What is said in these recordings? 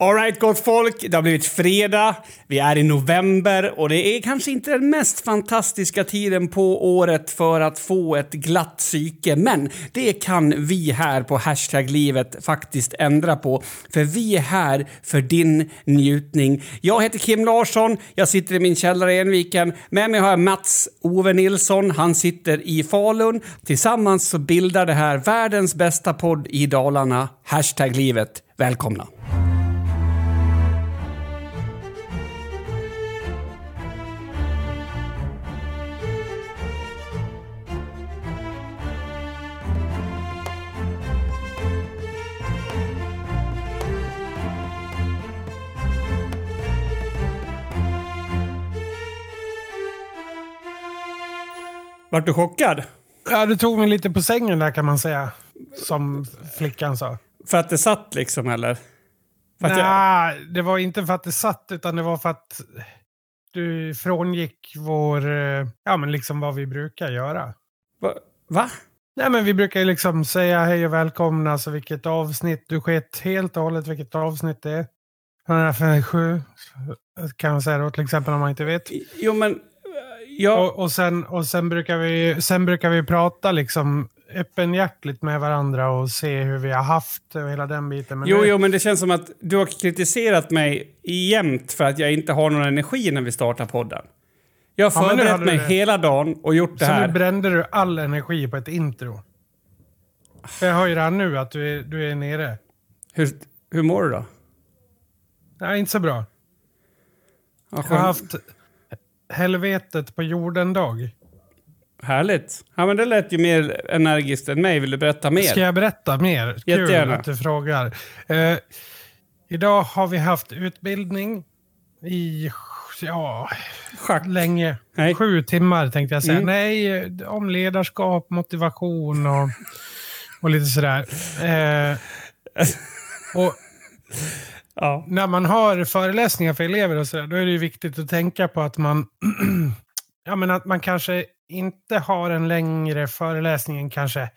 Alright gott folk, det har blivit fredag, vi är i november och det är kanske inte den mest fantastiska tiden på året för att få ett glatt psyke. Men det kan vi här på Hashtag livet faktiskt ändra på. För vi är här för din njutning. Jag heter Kim Larsson, jag sitter i min källare i Enviken. Med mig har jag Mats Ove Nilsson, han sitter i Falun. Tillsammans så bildar det här världens bästa podd i Dalarna, Hashtag livet. Välkomna! Vart du chockad? Ja, du tog mig lite på sängen där kan man säga. Som flickan sa. För att det satt liksom, eller? Nej, jag... det var inte för att det satt, utan det var för att du frångick vår, eh, ja men liksom vad vi brukar göra. Va? Va? Nej men vi brukar ju liksom säga hej och välkomna, alltså vilket avsnitt. Du sket helt och hållet vilket avsnitt det är. 157 kan man säga då till exempel om man inte vet. Jo men... Ja. Och, och, sen, och sen, brukar vi, sen brukar vi prata liksom öppenhjärtligt med varandra och se hur vi har haft och hela den biten. Men jo, nu... jo, men det känns som att du har kritiserat mig jämt för att jag inte har någon energi när vi startar podden. Jag har förberett ja, mig hela dagen och gjort det så här. Så nu brände du all energi på ett intro. För jag hör ju redan nu att du är, du är nere. Hur, hur mår du då? Nej, inte så bra. Ja, jag har haft helvetet på jorden-dag. Härligt. Ja, men det lät ju mer energiskt än mig. Vill du berätta mer? Ska jag berätta mer? Jättegärna. Kul att du frågar. Eh, idag har vi haft utbildning i ja, Schack. länge. Nej. Sju timmar tänkte jag säga. Mm. Nej, om ledarskap, motivation och, och lite sådär. Eh, och ja. när man har föreläsningar för elever och sådär, då är det ju viktigt att tänka på att man, ja, men att man kanske inte har en längre föreläsning än kanske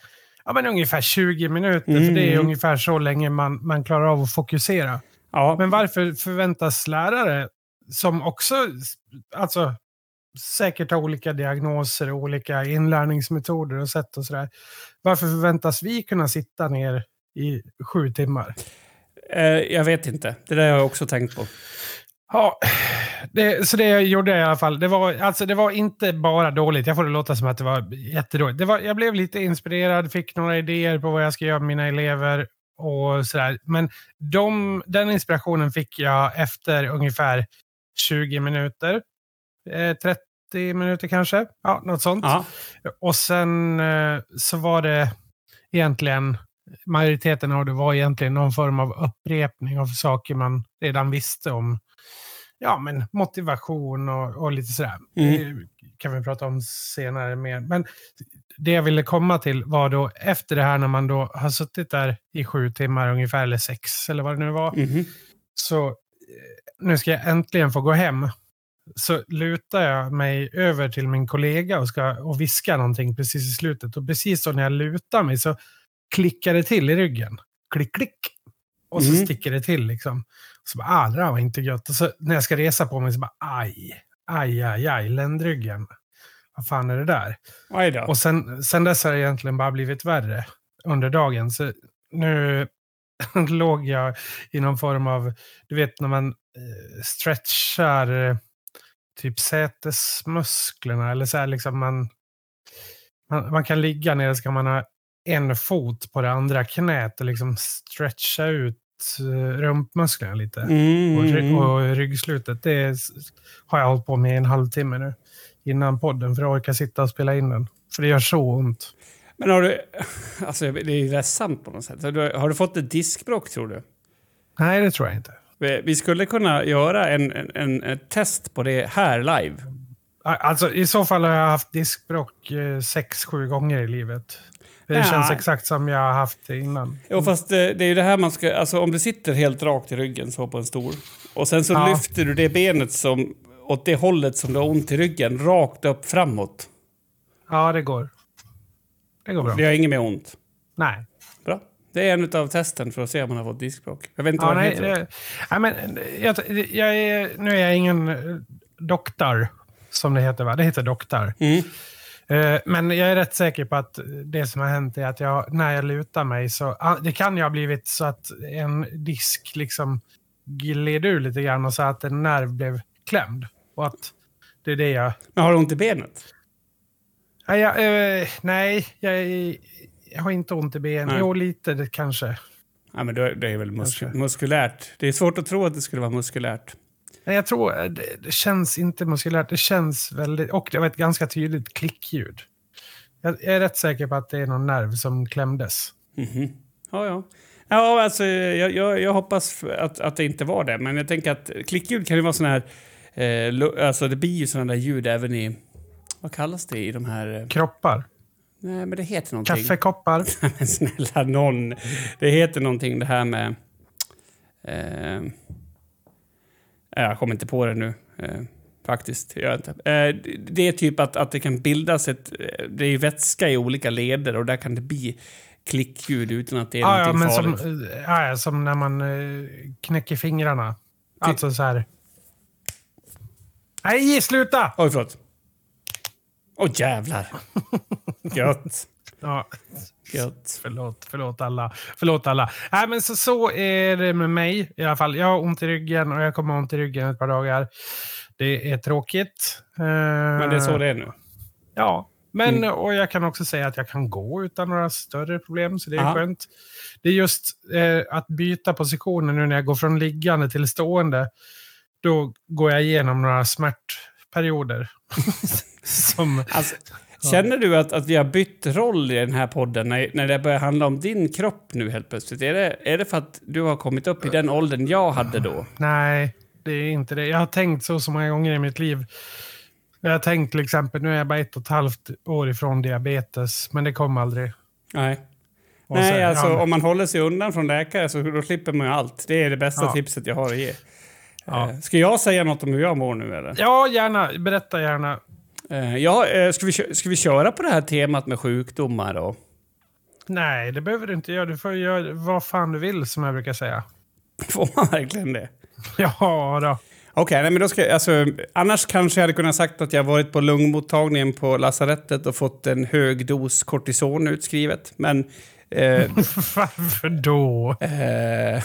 ja, men ungefär 20 minuter. Mm. För det är ungefär så länge man, man klarar av att fokusera. Ja. Men varför förväntas lärare, som också alltså, säkert har olika diagnoser och olika inlärningsmetoder och sätt och sådär. Varför förväntas vi kunna sitta ner i sju timmar? Eh, jag vet inte. Det där har jag också tänkt på. Ja, det, så det jag gjorde i alla fall. Det var, alltså det var inte bara dåligt. Jag får det låta som att det var jättedåligt. Det var, jag blev lite inspirerad, fick några idéer på vad jag ska göra med mina elever och sådär. Men de, den inspirationen fick jag efter ungefär 20 minuter. Eh, 30 minuter kanske. Ja, något sånt. Ja. Och sen eh, så var det egentligen majoriteten av det var egentligen någon form av upprepning av saker man redan visste om ja, men motivation och, och lite sådär. Mm. Det kan vi prata om senare mer. Men det jag ville komma till var då efter det här när man då har suttit där i sju timmar ungefär, eller sex eller vad det nu var. Mm. Så eh, nu ska jag äntligen få gå hem. Så lutar jag mig över till min kollega och ska och viska någonting precis i slutet. Och precis då när jag lutar mig så klickar det till i ryggen. Klick, klick. Och så Mm. sticker det till liksom. Så bara, ah, det där var inte gött. Och så när jag ska resa på mig så bara, aj, aj, aj, aj, ländryggen. Vad fan är det där? Och sen, sen dess har det egentligen bara blivit värre under dagen. Så nu låg jag i någon form av, du vet när man eh, stretchar eh, typ sätesmusklerna eller så här liksom man, man, man kan ligga ner så kan man ha en fot på det andra knät och liksom stretcha ut eh, rumpmusklerna lite. Mm. Och, ry- och ryggslutet, det är, har jag hållit på med i en halvtimme nu. Innan podden, för att orka sitta och spela in den. För det gör så ont. Men har du... Alltså, det är ju ledsamt på något sätt. Har du, har du fått ett diskbråck, tror du? Nej, det tror jag inte. Vi skulle kunna göra en, en, en, ett test på det här live. Alltså, I så fall har jag haft diskbråck eh, sex, sju gånger i livet. Det Ja. känns exakt som jag har haft det innan. Jo, fast eh, det, det är ju det här man ska... Alltså om du sitter helt rakt i ryggen så på en stol och sen så Ja. lyfter du det benet som åt det hållet som du har ont i ryggen, rakt upp framåt. Ja, det går. Det går bra. Det har inget mer ont. Nej. Bra. Det är en av testen för att se om man har fått diskbråck. Jag vet inte Ja, vad det nej, heter. det, ja, men, jag, jag är, nu är jag ingen doktor, som det heter. Va? Det heter doktor. Mm. Eh, Men jag är rätt säker på att det som har hänt är att jag, när jag lutar mig så... ah, Det kan ju ha blivit så att en disk liksom gled ur lite grann och så att en nerv blev klämd. Och att det är det jag... Men har du ont i benet? Nej, jag, eh, nej jag, jag har inte ont i benen. Nej. Jo, lite det, kanske. Ja, men det är väl mus Kanske. muskulärt. Det är svårt att tro att det skulle vara muskulärt. Nej, jag tror eh, det, det känns inte muskulärt. Det känns väldigt... Och det var ett ganska tydligt klickljud. Jag, är rätt säker på att det är någon nerv som klämdes. Mhm. Ja, ja. Ja, alltså, jag, jag, jag hoppas att, att det inte var det. Men jag tänker att klickljud kan ju vara sån här... Eh, alltså det blir ju sådana där ljud även i... Vad kallas det i de här... Eh, Kroppar. nej, men det heter någonting. Kaffekoppar. men snälla någon. Det heter någonting det här med... Eh, jag kommer inte på det nu. Eh, faktiskt. Jag inte. Eh, det är typ att, att det kan bildas ett... eh, Det är vätska i olika leder och där kan det bli klickljud utan att det är Ja, ja, någonting men farligt. som, eh, ja, ja, som när man knäcker fingrarna. Alltså så här. Nej, sluta! Oj, förlåt. Åh, jävlar. Gött. Ja, Gött. förlåt, förlåt alla. Förlåt alla. Nej, men så, så är det med mig i alla fall. Jag har ont i ryggen och jag kommer ha ont i ryggen ett par dagar. Det är tråkigt. Men det är så det är nu. Ja, men Mm. och jag kan också säga att jag kan gå utan några större problem, så det är Ja. skönt. Det är just eh, att byta positioner nu när jag går från liggande till stående. Då går jag igenom några smärtperioder. Som, Alltså, Känner du att, att vi har bytt roll i den här podden när, när det börjar handla om din kropp nu helt plötsligt? Är det, är det för att du har kommit upp i den åldern jag hade då? nej, det är inte det. Jag har tänkt så så många gånger i mitt liv. Jag har tänkt till exempel, nu är jag bara ett och ett halvt år ifrån diabetes, men det kom aldrig. Nej. Och Nej, så- alltså ja, om man håller sig undan från läkare så då slipper man ju allt. Det är det bästa Ja. tipset jag har att ge. Ja. Eh, Ska jag säga något om hur jag mår nu eller? ja, gärna. Berätta gärna. Eh, Ja, eh, ska vi, ska vi köra på det här temat med sjukdomar då? Nej, det behöver du inte göra. Du får göra vad fan du vill, som jag brukar säga. Får man verkligen det? Ja, då. Okej, nej, men då ska, alltså, annars kanske jag hade kunnat sagt att jag varit på lungmottagningen på lasarettet och fått en hög dos kortison utskrivet. Men... Eh, Varför då? eh,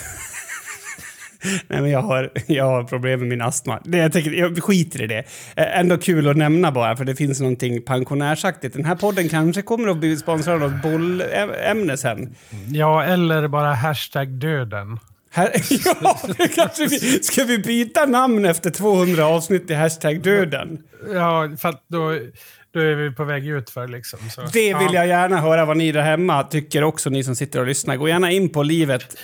nej, men jag har, jag har problem med min astma. Det, jag, tänker, jag skiter i det. Ändå kul att nämna bara, för det finns någonting pensionärsaktigt. Den här podden kanske kommer att bli sponsrad av bollämne sen. Ja, eller bara hashtag döden. Här, ja, kanske vi, ska vi byta namn efter 200 avsnitt i hashtag döden? Ja, för att då, då är vi på väg ut för liksom. Så. Det vill ja. jag gärna höra vad ni där hemma tycker också, ni som sitter och lyssnar. Gå gärna in på livet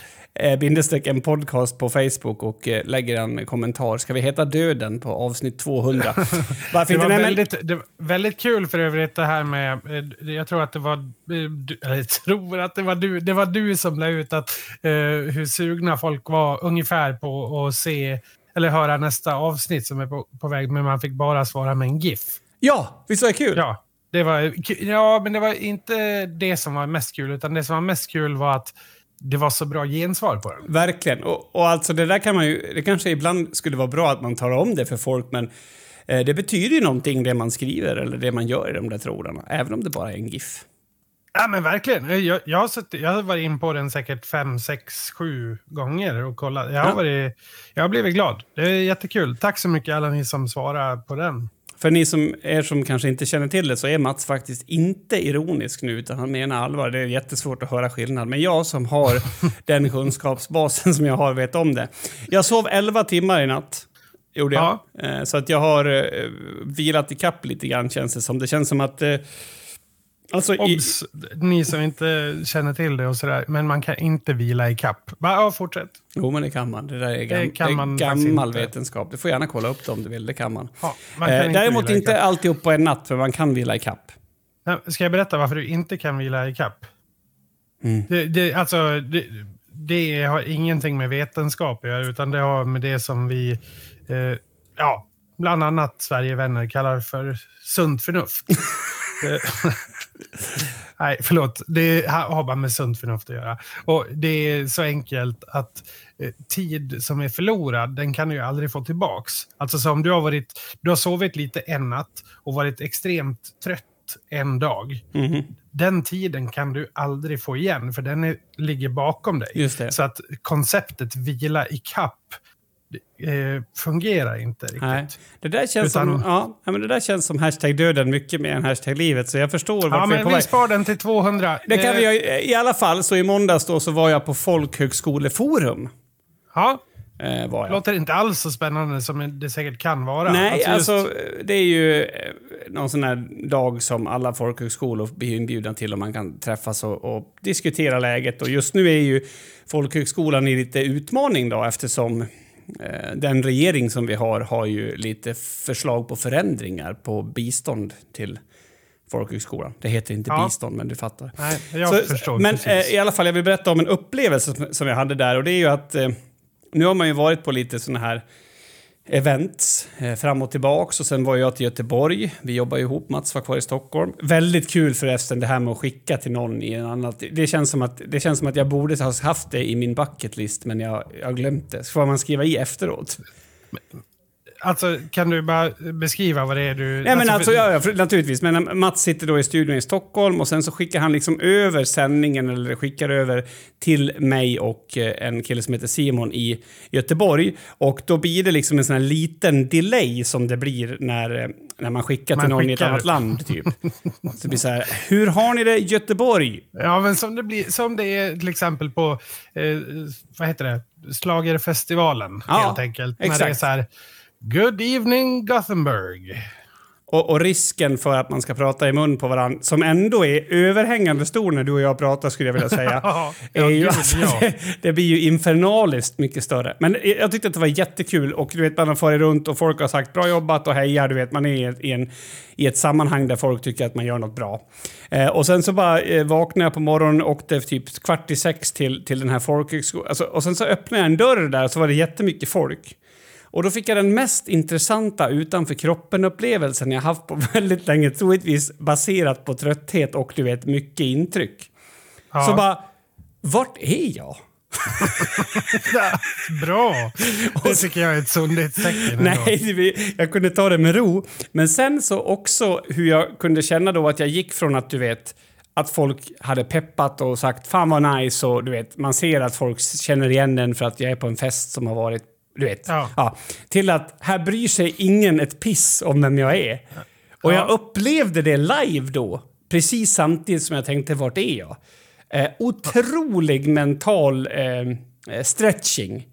bindestreck en podcast på Facebook och eh, lägger en kommentar. Ska vi heta Döden på avsnitt 200? Varför Det inte? var väldigt, det var väldigt kul för övrigt det här med, eh, jag tror att det var, eh, jag tror att det var du, det var du som la ut att eh, hur sugna folk var ungefär på att se, eller höra nästa avsnitt som är på, på väg, men man fick bara svara med en GIF. ja, visst var det kul? Ja, det var, ja, men det var inte det som var mest kul, utan det som var mest kul var att det var så bra gensvar på den. Verkligen. Och, och alltså det där kan man ju... Det kanske ibland skulle vara bra att man talar om det för folk, men eh, det betyder ju någonting det man skriver eller det man gör i de där trådarna, även om det bara är en GIF. Ja, men verkligen. Jag, jag, har, suttit, jag har varit in på den säkert fem, sex, sju gånger och kollat. Jag har, Ja. varit, jag har blivit glad. Det är jättekul. Tack så mycket alla ni som svarar på den. För ni som er som kanske inte känner till det så är Mats faktiskt inte ironisk nu utan han menar allvar. Det är jättesvårt att höra skillnad. Men jag som har den kunskapsbasen som jag har vet om det. Jag sov 11 timmar i natt. Gjorde jag. Eh, Så att jag har eh, vilat i kapp lite grann känns det som. Det känns som att... Eh, alltså, i, Obs, ni som inte känner till det och sådär. Men man kan inte vila i kapp. Va, Ja, fortsätt. jo, men det kan man. Det där är, gam, Det kan det är gammal vetenskap. Du får gärna kolla upp det om du vill. Det kan man. Ja, man kan eh, inte däremot i inte upp på en natt, för man kan vila i kapp. Nej, Ska jag berätta varför du inte kan vila i kapp? Mm. Det, det, alltså, det, det har ingenting med vetenskap att göra, utan det har med det som vi, eh, ja, bland annat Sverigevänner kallar för sunt förnuft. Nej, förlåt. Det har bara med sunt förnuft att göra. Och det är så enkelt att eh, tid som är förlorad, den kan du ju aldrig få tillbaks. Alltså så om du har, varit, du har sovit lite en natt och varit extremt trött en dag. Mhm. Den tiden kan du aldrig få igen, för den är, ligger bakom dig. Så att konceptet vila i kapp eh, fungerar inte riktigt. Nej. Det där, känns som, Utan- ja, ja, men det där känns som hashtag döden mycket mer än hashtag livet, så jag förstår vart Ja, vi är men på vi väg. spar den till 200. Det kan Eh, vi göra. I alla fall, så i måndags då så var jag på Folkhögskoleforum. Ja, Eh, var jag. låter inte alls så spännande som det säkert kan vara. Nej, just- alltså det är ju eh, någon sån här dag som alla folkhögskolor blir inbjudna till och man kan träffas och, och diskutera läget. Och just nu är ju folkhögskolan i lite utmaning då eftersom eh, den regering som vi har har ju lite förslag på förändringar på bistånd till folkhögskolan. Det heter inte Ja. bistånd, men du fattar. Nej, jag Så- förstår Men precis. eh, i alla fall, jag vill berätta om en upplevelse som, jag hade där. Och det är ju att eh, nu har man ju varit på lite såna här events eh, fram och tillbaks. Och sen var jag till Göteborg. Vi jobbar ju ihop, Mats var kvar i Stockholm. Väldigt kul förresten det här med att skicka till någon i en annan... Det känns som att, det känns som att jag borde ha haft det i min bucketlist, men jag jag har glömt det. Så får man skriva i efteråt. Alltså, kan du bara beskriva vad det är du... Nej, men för- alltså, ja, ja, för- naturligtvis. Men Mats sitter då i studion i Stockholm och sen så skickar han liksom över sändningen eller skickar över till mig och eh, en kille som heter Simon i Göteborg. Och då blir det liksom en sån här liten delay som det blir när, eh, när man skickar till Man någon i ett skickar. annat land, typ. så det blir så här, hur har ni det i Göteborg? Ja, men som det, blir, som det är till exempel på, eh, vad heter det, Schlagerfestivalen Ja, helt enkelt. När det är exakt. så här, Good evening Gothenburg. Och, och risken för att man ska prata i mun på varandra, som ändå är överhängande stor när du och jag pratar skulle jag vilja säga. Ja, är ju, alltså, ja. det, det blir ju infernaliskt mycket större. Men jag tyckte att det var jättekul och du vet, man har farit runt och folk har sagt bra jobbat och hejar. Du vet, man är i, en, i ett sammanhang där folk tycker att man gör något bra. Eh, och sen så bara eh, vaknade jag på morgonen och åkte typ kvart i sex till, till den här folkhögskolan. Alltså, och sen så öppnade jag en dörr där och så var det jättemycket folk. Och då fick jag den mest intressanta utanför kroppen-upplevelsen jag haft på väldigt länge, troligtvis baserat på trötthet och du vet, mycket intryck. Ja. Så bara, vart är jag? Bra! Det tycker jag är ett sundhetstecken. Nej, jag kunde ta det med ro. Men sen så också hur jag kunde känna då att jag gick från att du vet att folk hade peppat och sagt fan vad nice och du vet man ser att folk känner igen en för att jag är på en fest som har varit du vet. Ja. till att här bryr sig ingen ett piss om vem jag är. Och jag upplevde det live då. Precis samtidigt som jag tänkte vart är jag? Eh, otrolig mental eh, stretching.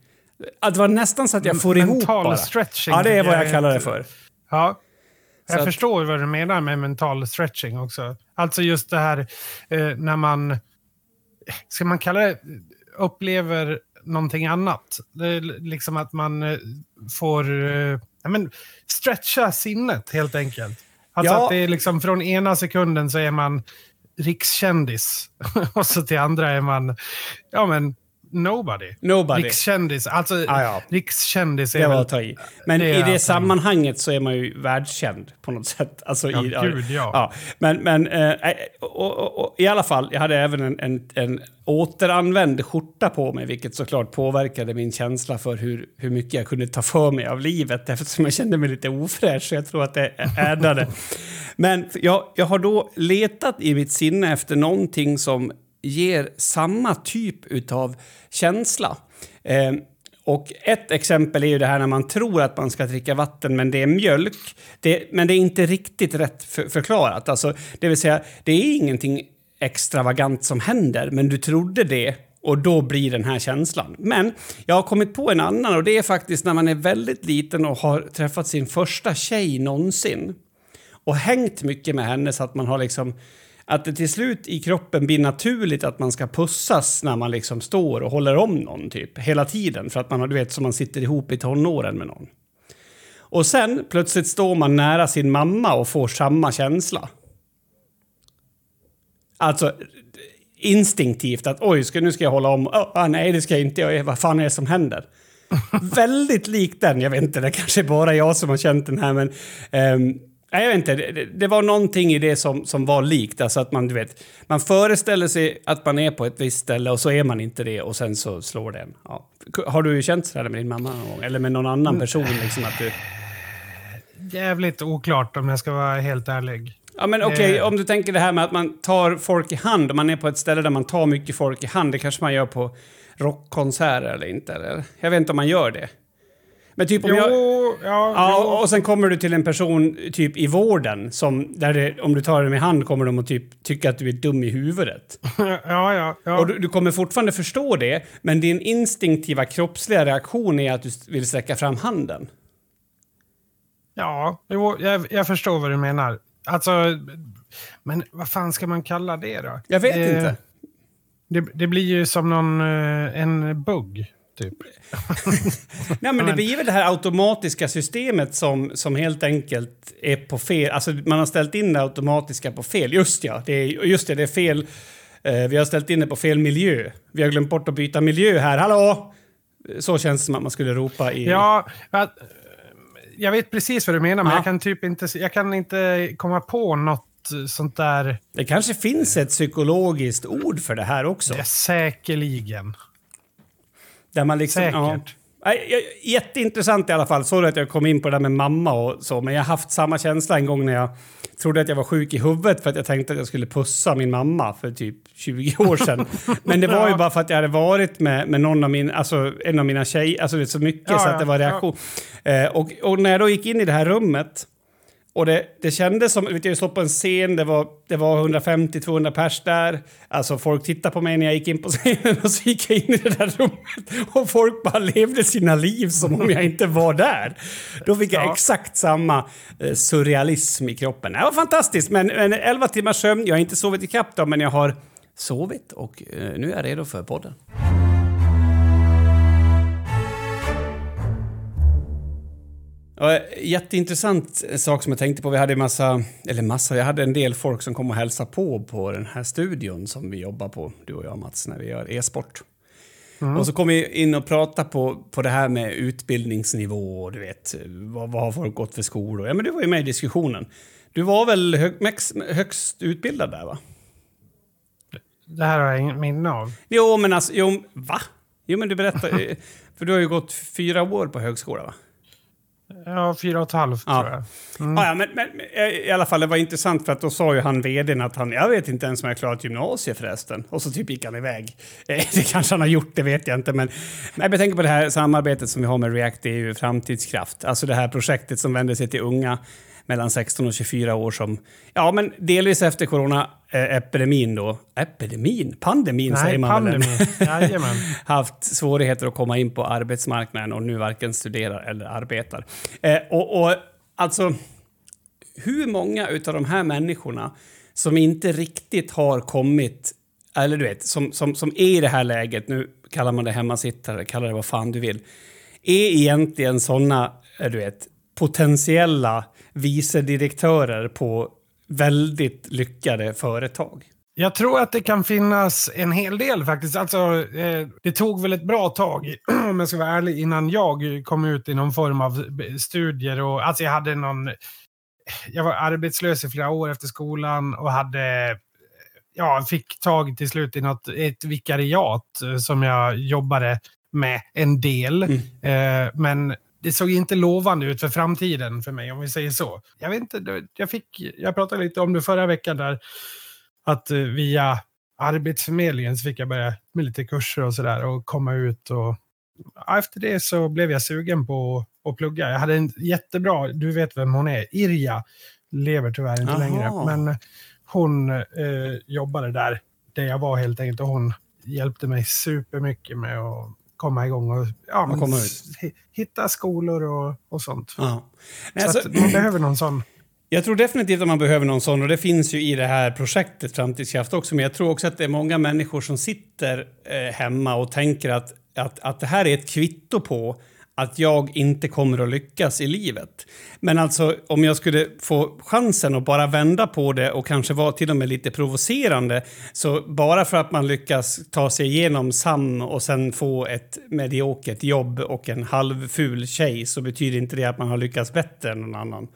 Att det var nästan så att jag får ihop Mental stretching Ja, det är vad jag kallar det för. Ja. Jag Så att- förstår vad du menar med mental stretching också. Alltså just det här eh, när man, ska man kalla det, upplever någonting annat. Det är liksom att man eh, får eh, ja, men, stretcha sinnet helt enkelt. Alltså Ja. att det är liksom från ena sekunden så är man rikskändis och så till andra är man, ja men, nobody. Nobody. Rikskändis, alltså Ah, ja. rikskändis är Det var att ta i. Men Det i det sammanhanget så är man ju världskänd på något sätt. Alltså Ja, i, gud, ja. Men, men eh, och, och, och, i alla fall, jag hade även en, en, en återanvänd skjorta på mig, vilket såklart påverkade min känsla för hur, hur mycket jag kunde ta för mig av livet, eftersom jag kände mig lite ofräsch, så jag tror att det ärdade. men jag, jag har då letat i mitt sinne efter någonting som ger samma typ utav känsla. Eh, och ett exempel är ju det här när man tror att man ska dricka vatten men det är mjölk. Det, men det är inte riktigt rätt för, förklarat. Alltså, det vill säga, det är ingenting extravagant som händer, men du trodde det och då blir den här känslan. Men jag har kommit på en annan och det är faktiskt när man är väldigt liten och har träffat sin första tjej någonsin och hängt mycket med henne så att man har liksom att det till slut i kroppen blir naturligt att man ska pussas när man liksom står och håller om någon typ hela tiden för att man har, du vet, som man sitter ihop i tonåren med någon. Och sen plötsligt står man nära sin mamma och får samma känsla. Alltså instinktivt att oj, ska, nu ska jag hålla om. Oh, nej, det ska jag inte. Vad fan är det som händer? Väldigt lik den. Jag vet inte, det kanske är bara jag som har känt den här, men ehm, Nej, jag vet inte. Det, det, var någonting i det som, som var likt. Alltså att man, du vet, man föreställer sig att man är på ett visst ställe och så är man inte det och sen så slår det en. Ja. Har du känt så med din mamma någon gång? Eller med någon annan mm. person? Liksom, att du... Jävligt oklart om jag ska vara helt ärlig. Ja, men okej, okay, om du tänker det här med att man tar folk i hand, om man är på ett ställe där man tar mycket folk i hand, det kanske man gör på rockkonserter eller inte? Eller? Jag vet inte om man gör det. Men typ om jo, jag... Ja, ja. Och sen kommer du till en person typ i vården som där det, om du tar dem i hand kommer de att typ tycka att du är dum i huvudet. ja, ja, ja. Och du, du, kommer fortfarande förstå det, men din instinktiva kroppsliga reaktion är att du vill sträcka fram handen. Ja, jo, jag, jag förstår vad du menar. Alltså, men vad fan ska man kalla det då? Jag vet eh, inte. Det, det, blir ju som någon, eh, en bugg. Typ. Nej, men det blir väl det här automatiska systemet som, som helt enkelt är på fel... Alltså man har ställt in det automatiska på fel. Just ja, det är, just det, det är fel. Eh, vi har ställt in det på fel miljö. Vi har glömt bort att byta miljö här. Hallå! Så känns det som att man skulle ropa i... Ja, jag vet precis vad du menar, men jag kan typ inte, jag kan inte komma på något sånt där... Det kanske finns ett psykologiskt ord för det här också. Det säkerligen. Där man liksom, Säkert. Ja, jätteintressant i alla fall. Sorry att jag kom in på det där med mamma och så, men jag har haft samma känsla en gång när jag trodde att jag var sjuk i huvudet för att jag tänkte att jag skulle pussa min mamma för typ 20 år sedan. men det var ju bara för att jag hade varit med, med någon av min, alltså en av mina tjejer, alltså det är så mycket ja, så att det var reaktion. Ja. Eh, och, och när jag då gick in i det här rummet och det, det kändes som, vet jag stod på en scen, det var, det var 150-200 pers där. Alltså folk tittade på mig när jag gick in på scenen och så gick jag in i det där rummet och folk bara levde sina liv som om jag inte var där. Då fick jag ja. exakt samma eh, surrealism i kroppen. Det var fantastiskt, men, men 11 timmars sömn, jag har inte sovit ikapp då, men jag har sovit och eh, nu är jag redo för podden. Ja, jätteintressant sak som jag tänkte på. Vi hade massa, eller massa, jag hade en del folk som kom och hälsade på på den här studion som vi jobbar på, du och jag Mats, när vi gör e-sport. Mm. Och så kom vi in och pratade på, på det här med utbildningsnivå och du vet, vad, vad har folk gått för skolor? Ja, men du var ju med i diskussionen. Du var väl hög, högst utbildad där, va? Det här har jag inget minne av. Jo, men alltså, jo, va? Jo, men du berättar, för du har ju gått fyra år på högskola, va? Ja, fyra och ett halvt ja. tror jag. Mm. Ja, ja, men, men, i alla fall, det var intressant för att då sa ju han vdn att han, jag vet inte ens om jag klarat gymnasiet förresten. Och så typ gick han iväg. Eh, det kanske han har gjort, det vet jag inte. Men jag tänker på det här samarbetet som vi har med React EU Framtidskraft. Alltså det här projektet som vänder sig till unga mellan 16 och 24 år som, ja men delvis efter corona-epidemin då, epidemin? Pandemin Nej, säger man pandemin. väl? haft svårigheter att komma in på arbetsmarknaden och nu varken studerar eller arbetar. Eh, och, och alltså, hur många utav de här människorna som inte riktigt har kommit, eller du vet, som, som, som är i det här läget, nu kallar man det hemmasittare, kallar det vad fan du vill, är egentligen såna, du vet, potentiella vice direktörer på väldigt lyckade företag. Jag tror att det kan finnas en hel del faktiskt. Alltså, eh, det tog väl ett bra tag, om jag ska vara ärlig, innan jag kom ut i någon form av studier. Och, alltså jag hade någon... Jag var arbetslös i flera år efter skolan och hade... Ja, fick tag till slut i något, ett vikariat som jag jobbade med en del. Mm. Eh, men det såg inte lovande ut för framtiden för mig, om vi säger så. Jag vet inte, jag, fick, jag pratade lite om det förra veckan där, att eh, via Arbetsförmedlingen så fick jag börja med lite kurser och sådär och komma ut och efter det så blev jag sugen på att plugga. Jag hade en jättebra, du vet vem hon är, Irja, lever tyvärr inte Aha. längre, men hon eh, jobbade där, där jag var helt enkelt och hon hjälpte mig supermycket med att komma igång och ja, men, komma ut. hitta skolor och, och sånt. Ja. Så alltså, man behöver någon sån. Jag tror definitivt att man behöver någon sån och det finns ju i det här projektet Framtidskraft också. Men jag tror också att det är många människor som sitter eh, hemma och tänker att, att, att det här är ett kvitto på att jag inte kommer att lyckas i livet. Men alltså om jag skulle få chansen att bara vända på det och kanske vara till och med lite provocerande så bara för att man lyckas ta sig igenom SAM och sen få ett mediokert jobb och en halvful tjej så betyder inte det att man har lyckats bättre än någon annan.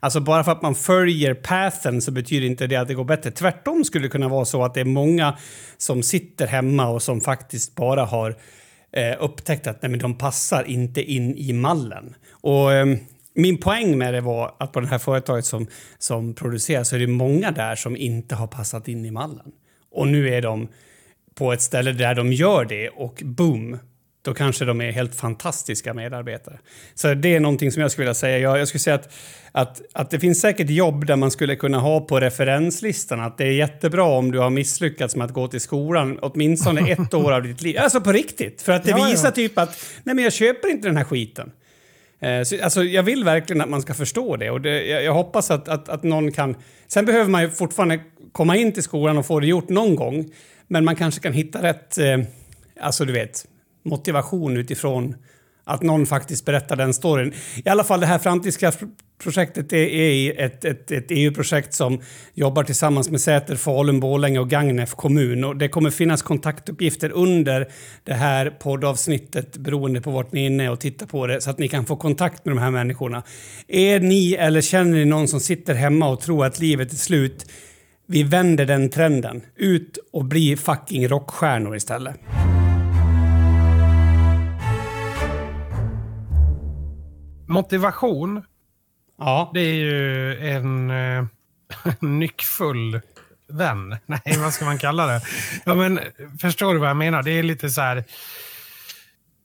Alltså bara för att man följer pathen så betyder inte det att det går bättre. Tvärtom skulle det kunna vara så att det är många som sitter hemma och som faktiskt bara har eh, upptäckt att nej, men de passar inte in i mallen. Och eh, min poäng med det var att på det här företaget som, som producerar så är det många där som inte har passat in i mallen. Och nu är de på ett ställe där de gör det och boom, då kanske de är helt fantastiska medarbetare. Så det är någonting som jag skulle vilja säga. Jag, jag skulle säga att, att, att det finns säkert jobb där man skulle kunna ha på referenslistan att det är jättebra om du har misslyckats med att gå till skolan åtminstone ett år av ditt liv. Alltså på riktigt. För att det ja, visar ja. typ att nej men jag köper inte den här skiten. Eh, så, alltså, jag vill verkligen att man ska förstå det och det, jag, jag, hoppas att, att, att någon kan... Sen behöver man ju fortfarande komma in till skolan och få det gjort någon gång. Men man kanske kan hitta rätt, eh, alltså du vet, motivation utifrån att någon faktiskt berättar den storyn. I alla fall det här framtidskraftprojektet är ett, ett, ett EU-projekt som jobbar tillsammans med Säter, Falun, Borlänge och Gagnef kommun. Och det kommer finnas kontaktuppgifter under det här poddavsnittet beroende på vart ni är inne och tittar på det så att ni kan få kontakt med de här människorna. Är ni eller känner ni någon som sitter hemma och tror att livet är slut? Vi vänder den trenden. Ut och bli fucking rockstjärnor istället. Motivation, ja. det är ju en eh, nyckfull vän. Nej, vad ska man kalla det? Ja, men, förstår du vad jag menar? Det är lite så här...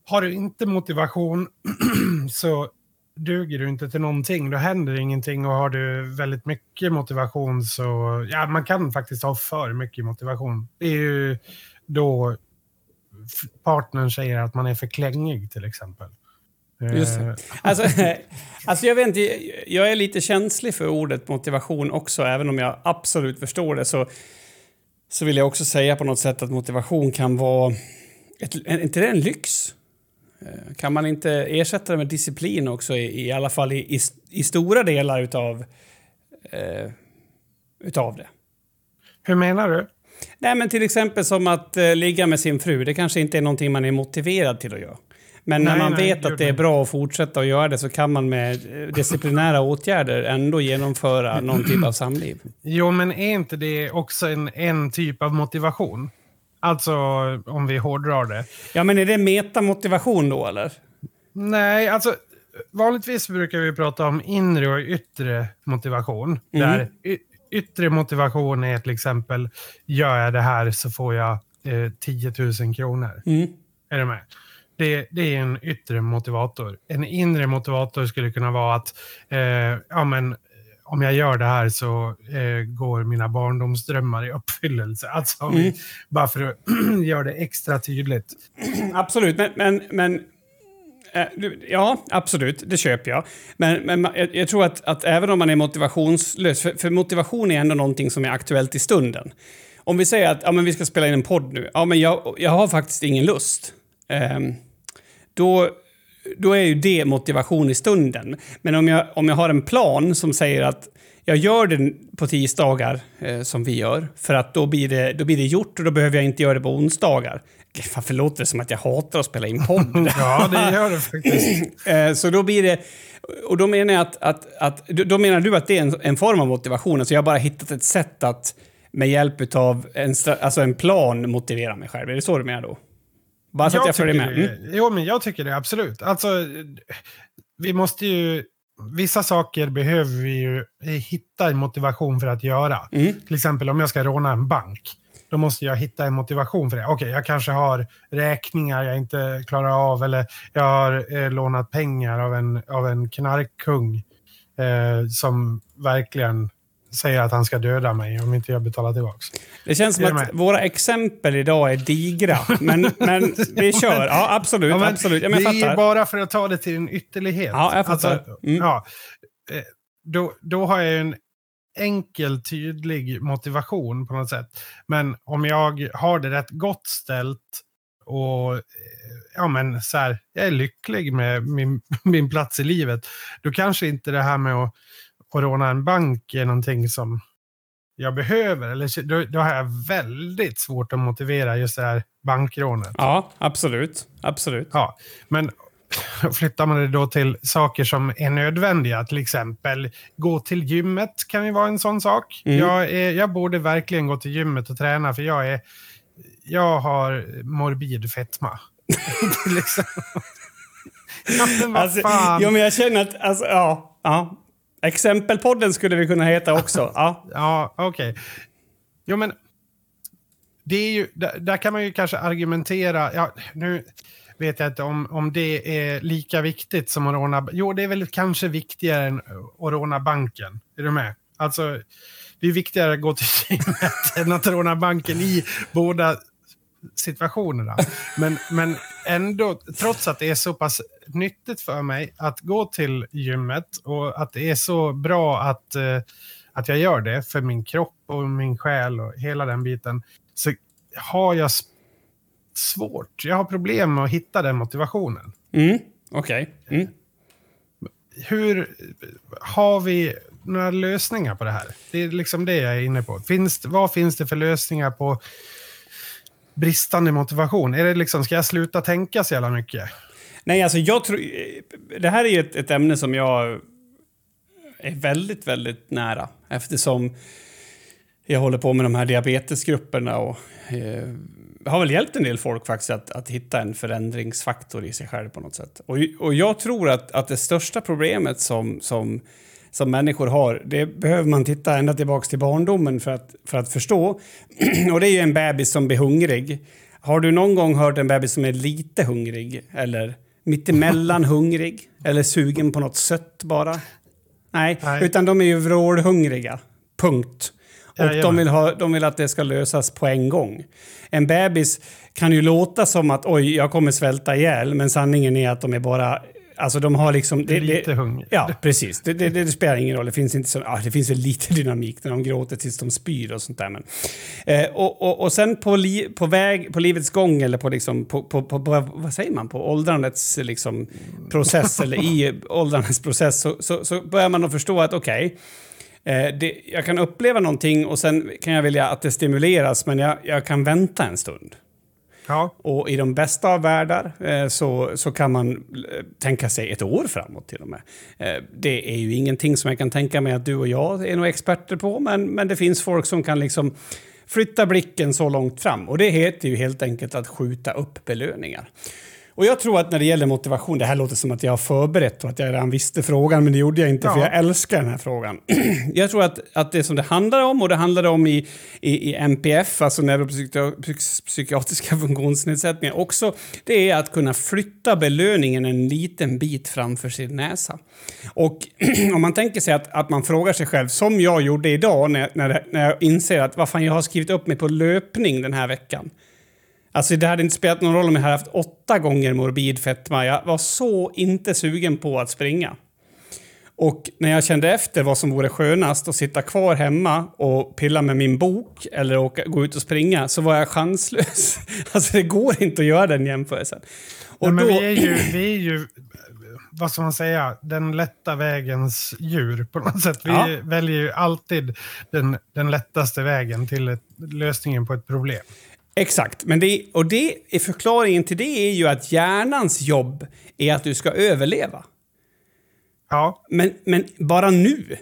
Har du inte motivation så duger du inte till någonting. Då händer ingenting och har du väldigt mycket motivation så... Ja, man kan faktiskt ha för mycket motivation. Det är ju då partnern säger att man är för klängig till exempel. Just. Eh. Alltså, alltså jag vet inte, jag är lite känslig för ordet motivation också, även om jag absolut förstår det så, så vill jag också säga på något sätt att motivation kan vara, ett, inte det en lyx? Eh, kan man inte ersätta det med disciplin också, i, i alla fall i, i, i stora delar utav, eh, utav det? Hur menar du? Nej, men till exempel som att eh, ligga med sin fru. Det kanske inte är någonting man är motiverad till att göra. Men när man nej, vet att det är bra att fortsätta att göra det så kan man med disciplinära åtgärder ändå genomföra någon typ av samliv. Jo, men är inte det också en, en typ av motivation? Alltså om vi hårdrar det. Ja, men är det metamotivation då eller? Nej, alltså vanligtvis brukar vi prata om inre och yttre motivation. Mm. Där yttre motivation är till exempel, gör jag det här så får jag eh, 10 000 kronor. Mm. Är du med? Det, det, är en yttre motivator. En inre motivator skulle kunna vara att eh, ja, men, om jag gör det här så eh, går mina barndomsdrömmar i uppfyllelse. Alltså, mm. Bara för att göra det extra tydligt. Absolut, men, men, men eh, Ja, absolut. Det köper jag. Men, men jag, jag tror att, att, även om man är motivationslös, för, för, motivation är ändå någonting som är aktuellt i stunden. Om vi säger att ja, men vi ska spela in en podd nu. Ja, men jag, jag har faktiskt ingen lust. Um, då, då är ju det motivation i stunden. Men om jag, om jag har en plan som säger att jag gör det på tisdagar, eh, som vi gör, för att då blir, det, då blir det gjort och då behöver jag inte göra det på onsdagar. Varför låter det som att jag hatar att spela in podd? ja, det gör det faktiskt. eh, så då blir det... Och då menar jag att... att, att då menar du att det är en, en form av motivation. Alltså jag har bara hittat ett sätt att med hjälp av en, alltså en plan motivera mig själv. Är det så du menar då? Bara så jag att jag följer med. Mm. Jo, men jag tycker det absolut. Alltså, vi måste ju... Vissa saker behöver vi ju hitta en motivation för att göra. Mm. Till exempel om jag ska råna en bank. Då måste jag hitta en motivation för det. Okej, okay, jag kanske har räkningar jag inte klarar av. Eller jag har eh, lånat pengar av en, av en knarkkung. Eh, som verkligen säger att han ska döda mig om inte jag betalar tillbaka. Det känns som att våra exempel idag är digra, men, men vi kör. Ja, absolut. Ja, men absolut. Ja, men det är bara för att ta det till en ytterlighet. Ja, jag fattar. Alltså, mm. ja, eh, då, då har jag en enkel, tydlig motivation på något sätt. Men om jag har det rätt gott ställt och eh, ja, men så här, jag är lycklig med min, min plats i livet, då kanske inte det här med att, att råna en bank är någonting som jag behöver. Eller då, då har jag väldigt svårt att motivera just det här bankrånet. Ja, absolut. Absolut. Ja, men flyttar man det då till saker som är nödvändiga, till exempel gå till gymmet kan ju vara en sån sak. Mm. Jag, är, jag borde verkligen gå till gymmet och träna för jag är jag har morbid fetma. Exempel. ja, men vad Alltså, fan. jo, men jag känner att... Alltså, ja, ja. Exempelpodden skulle vi kunna heta också. Ja. Ja, okej. Jo, men det är ju, där, där kan man ju kanske argumentera. Ja, nu vet jag inte om, om det är lika viktigt som att råna... Jo, det är väl kanske viktigare än att råna banken. Är du med? Alltså, det är viktigare att gå till gymmet än att råna banken i båda situationerna. Men, men ändå, trots att det är så pass nyttigt för mig att gå till gymmet och att det är så bra att, eh, att jag gör det för min kropp och min själ och hela den biten, så har jag svårt. Jag har problem med att hitta den motivationen. Mm, Okej. Mm. Hur har vi några lösningar på det här? Det är liksom det jag är inne på. Finns, vad finns det för lösningar på bristande motivation? Är det liksom, ska jag sluta tänka så jävla mycket? Nej, alltså jag tror... Det här är ju ett, ett ämne som jag är väldigt, väldigt nära eftersom jag håller på med de här diabetesgrupperna och eh, har väl hjälpt en del folk faktiskt att, att hitta en förändringsfaktor i sig själv på något sätt. Och, och jag tror att, att det största problemet som, som, som människor har, det behöver man titta ända tillbaka till barndomen för att, för att förstå. och det är ju en bebis som blir hungrig. Har du någon gång hört en bebis som är lite hungrig? Eller mittemellan hungrig? Eller sugen på något sött bara? Nej, Nej. utan de är ju vrålhungriga. Punkt. Och de Jajamän. vill, ha, de vill att det ska lösas på en gång. En bebis kan ju låta som att oj, jag kommer svälta ihjäl, men sanningen är att de är bara... Alltså de har liksom... Det, Lite det, hungrig. Ja, precis. Det, det, det spelar ingen roll. Det finns, inte så, ah, det finns väl lite dynamik när de gråter tills de spyr och sånt där. Men, eh, och, och, och sen på, li, på, väg, på livets gång, eller på, liksom, på, på, på, på vad säger man, på åldrandets liksom, process, eller i åldrandets process, så, så, så börjar man att förstå att okej, Eh, det, jag kan uppleva någonting och sen kan jag vilja att det stimuleras, men jag, jag kan vänta en stund. Ja, Och i de bästa av världar eh, så, så kan man eh, tänka sig ett år framåt till och med. Eh, det är ju ingenting som jag kan tänka mig att du och jag är några experter på, men, men det finns folk som kan liksom flytta blicken så långt fram. Och det heter ju helt enkelt att skjuta upp belöningar. Och jag tror att när det gäller motivation, det här låter som att jag har förberett och att jag redan visste frågan, men det gjorde jag inte för Ja. jag älskar den här frågan. jag tror att, att det som det handlar om, och det handlar om i, i, i NPF, alltså neuropsykiatriska funktionsnedsättningar också, det är att kunna flytta belöningen en liten bit framför sin näsa. Och om man tänker sig att, att man frågar sig själv, som jag gjorde idag när, när, när jag inser att vad fan, jag har skrivit upp mig på löpning den här veckan. Alltså det hade inte spelat någon roll om jag hade haft åtta gånger morbid fetma. Jag var så inte sugen på att springa. Och när jag kände efter vad som vore skönast, att sitta kvar hemma och pilla med min bok eller åka, gå ut och springa, så var jag chanslös. Alltså det går inte att göra den jämförelsen. Och Nej, då, vi är ju, vi är ju, vad ska man säga, den lätta vägens djur på något sätt. Vi Ja. väljer ju alltid den, den lättaste vägen till ett, lösningen på ett problem. Exakt, men det, och det är förklaringen till det är ju att hjärnans jobb är att du ska överleva. Ja, Men, men bara nu.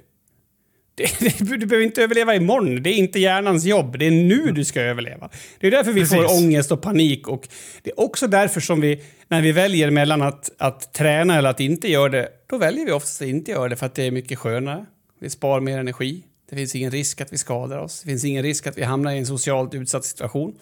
Det, det, du behöver inte överleva imorgon. Det är inte hjärnans jobb. Det är nu du ska överleva. Det är därför vi får Precis. ångest och panik. Och det är också därför som vi, när vi väljer mellan att, att träna eller att inte göra det, då väljer vi oftast att inte göra det för att det är mycket skönare. Vi spar mer energi. Det finns ingen risk att vi skadar oss. Det finns ingen risk att vi hamnar i en socialt utsatt situation.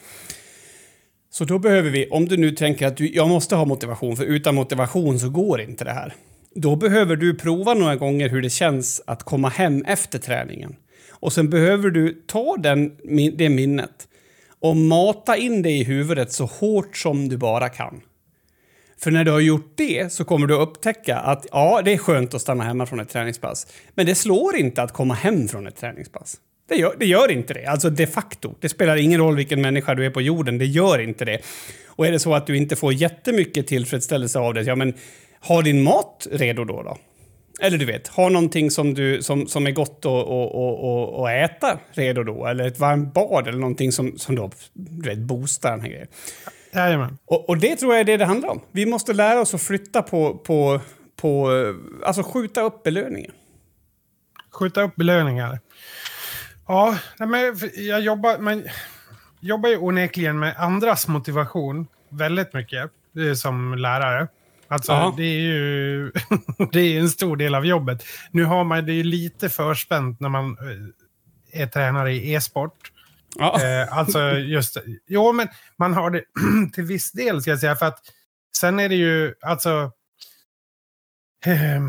Så då behöver vi, om du nu tänker att du, jag måste ha motivation, för utan motivation så går inte det här. Då behöver du prova några gånger hur det känns att komma hem efter träningen. Och sen behöver du ta den, det minnet och mata in det i huvudet så hårt som du bara kan. För när du har gjort det så kommer du upptäcka att ja, det är skönt att stanna hemma från ett träningspass. Men det slår inte att komma hem från ett träningspass. Det gör, det gör inte det. Alltså de facto. Det spelar ingen roll vilken människa du är på jorden. Det gör inte det. Och är det så att du inte får jättemycket tillfredsställelse av det, ja men ha din mat redo då. då. Eller du vet, ha någonting som, du, som, som är gott att och, äta redo då. Eller ett varmt bad eller någonting som, som då, du vet, boostar den här grejen. Jajamän. Och, och det tror jag är det det handlar om. Vi måste lära oss att flytta på, på, på alltså skjuta upp belöningen. Skjuta upp belöningar. Ja, men jag jobbar, men, jobbar ju onekligen med andras motivation väldigt mycket som lärare. Alltså, Ja. det är ju det är en stor del av jobbet. Nu har man det ju lite förspänt när man eh, är tränare i e-sport. Ja. Eh, alltså just, jo men man har det till viss del ska jag säga för att sen är det ju alltså Eh,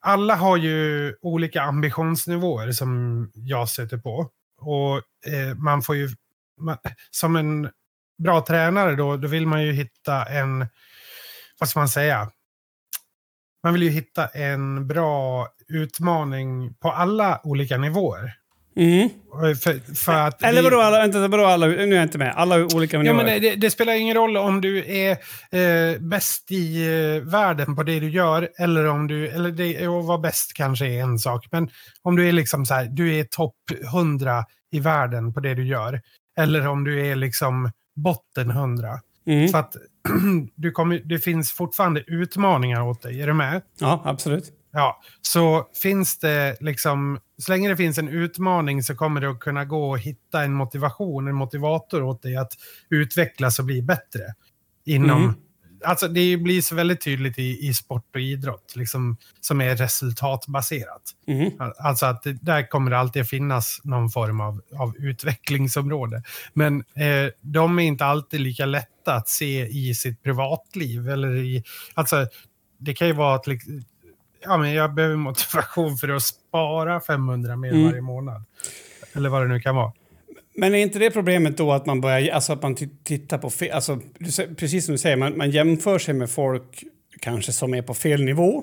alla har ju olika ambitionsnivåer som jag sätter på. Och eh, man får ju, man, som en bra tränare då, då vill man ju hitta en, vad ska man säga? Man vill ju hitta en bra utmaning på alla olika nivåer. Mm. För, för att Eller vadå alla, vänta, vadå alla, nu är jag inte med. Alla olika Ja, men det, det spelar ingen roll om du är eh, bäst i eh, världen på det du gör. Eller om du, eller det, att vara bäst kanske är en sak. Men om du är liksom så här, du är topp 100 i världen på det du gör. Eller om du är liksom botten 100. Mm. Så att du kommer, det finns fortfarande utmaningar åt dig. Är du med? Ja, absolut. Ja, så finns det liksom, så länge det finns en utmaning så kommer det att kunna gå att hitta en motivation, en motivator åt dig att utvecklas och bli bättre. Inom, Mm. Alltså det blir så väldigt tydligt i, i sport och idrott, liksom, som är resultatbaserat. Mm. Alltså att det, där kommer det alltid finnas någon form av, av utvecklingsområde. Men eh, de är inte alltid lika lätta att se i sitt privatliv. Eller i, alltså, det kan ju vara att ja, men jag behöver motivation för att spara 500 mer Mm. varje månad. Eller vad det nu kan vara. Men är inte det problemet då att man börjar, alltså att man ti- tittar på fel, alltså precis som du säger, man, man jämför sig med folk kanske som är på fel nivå.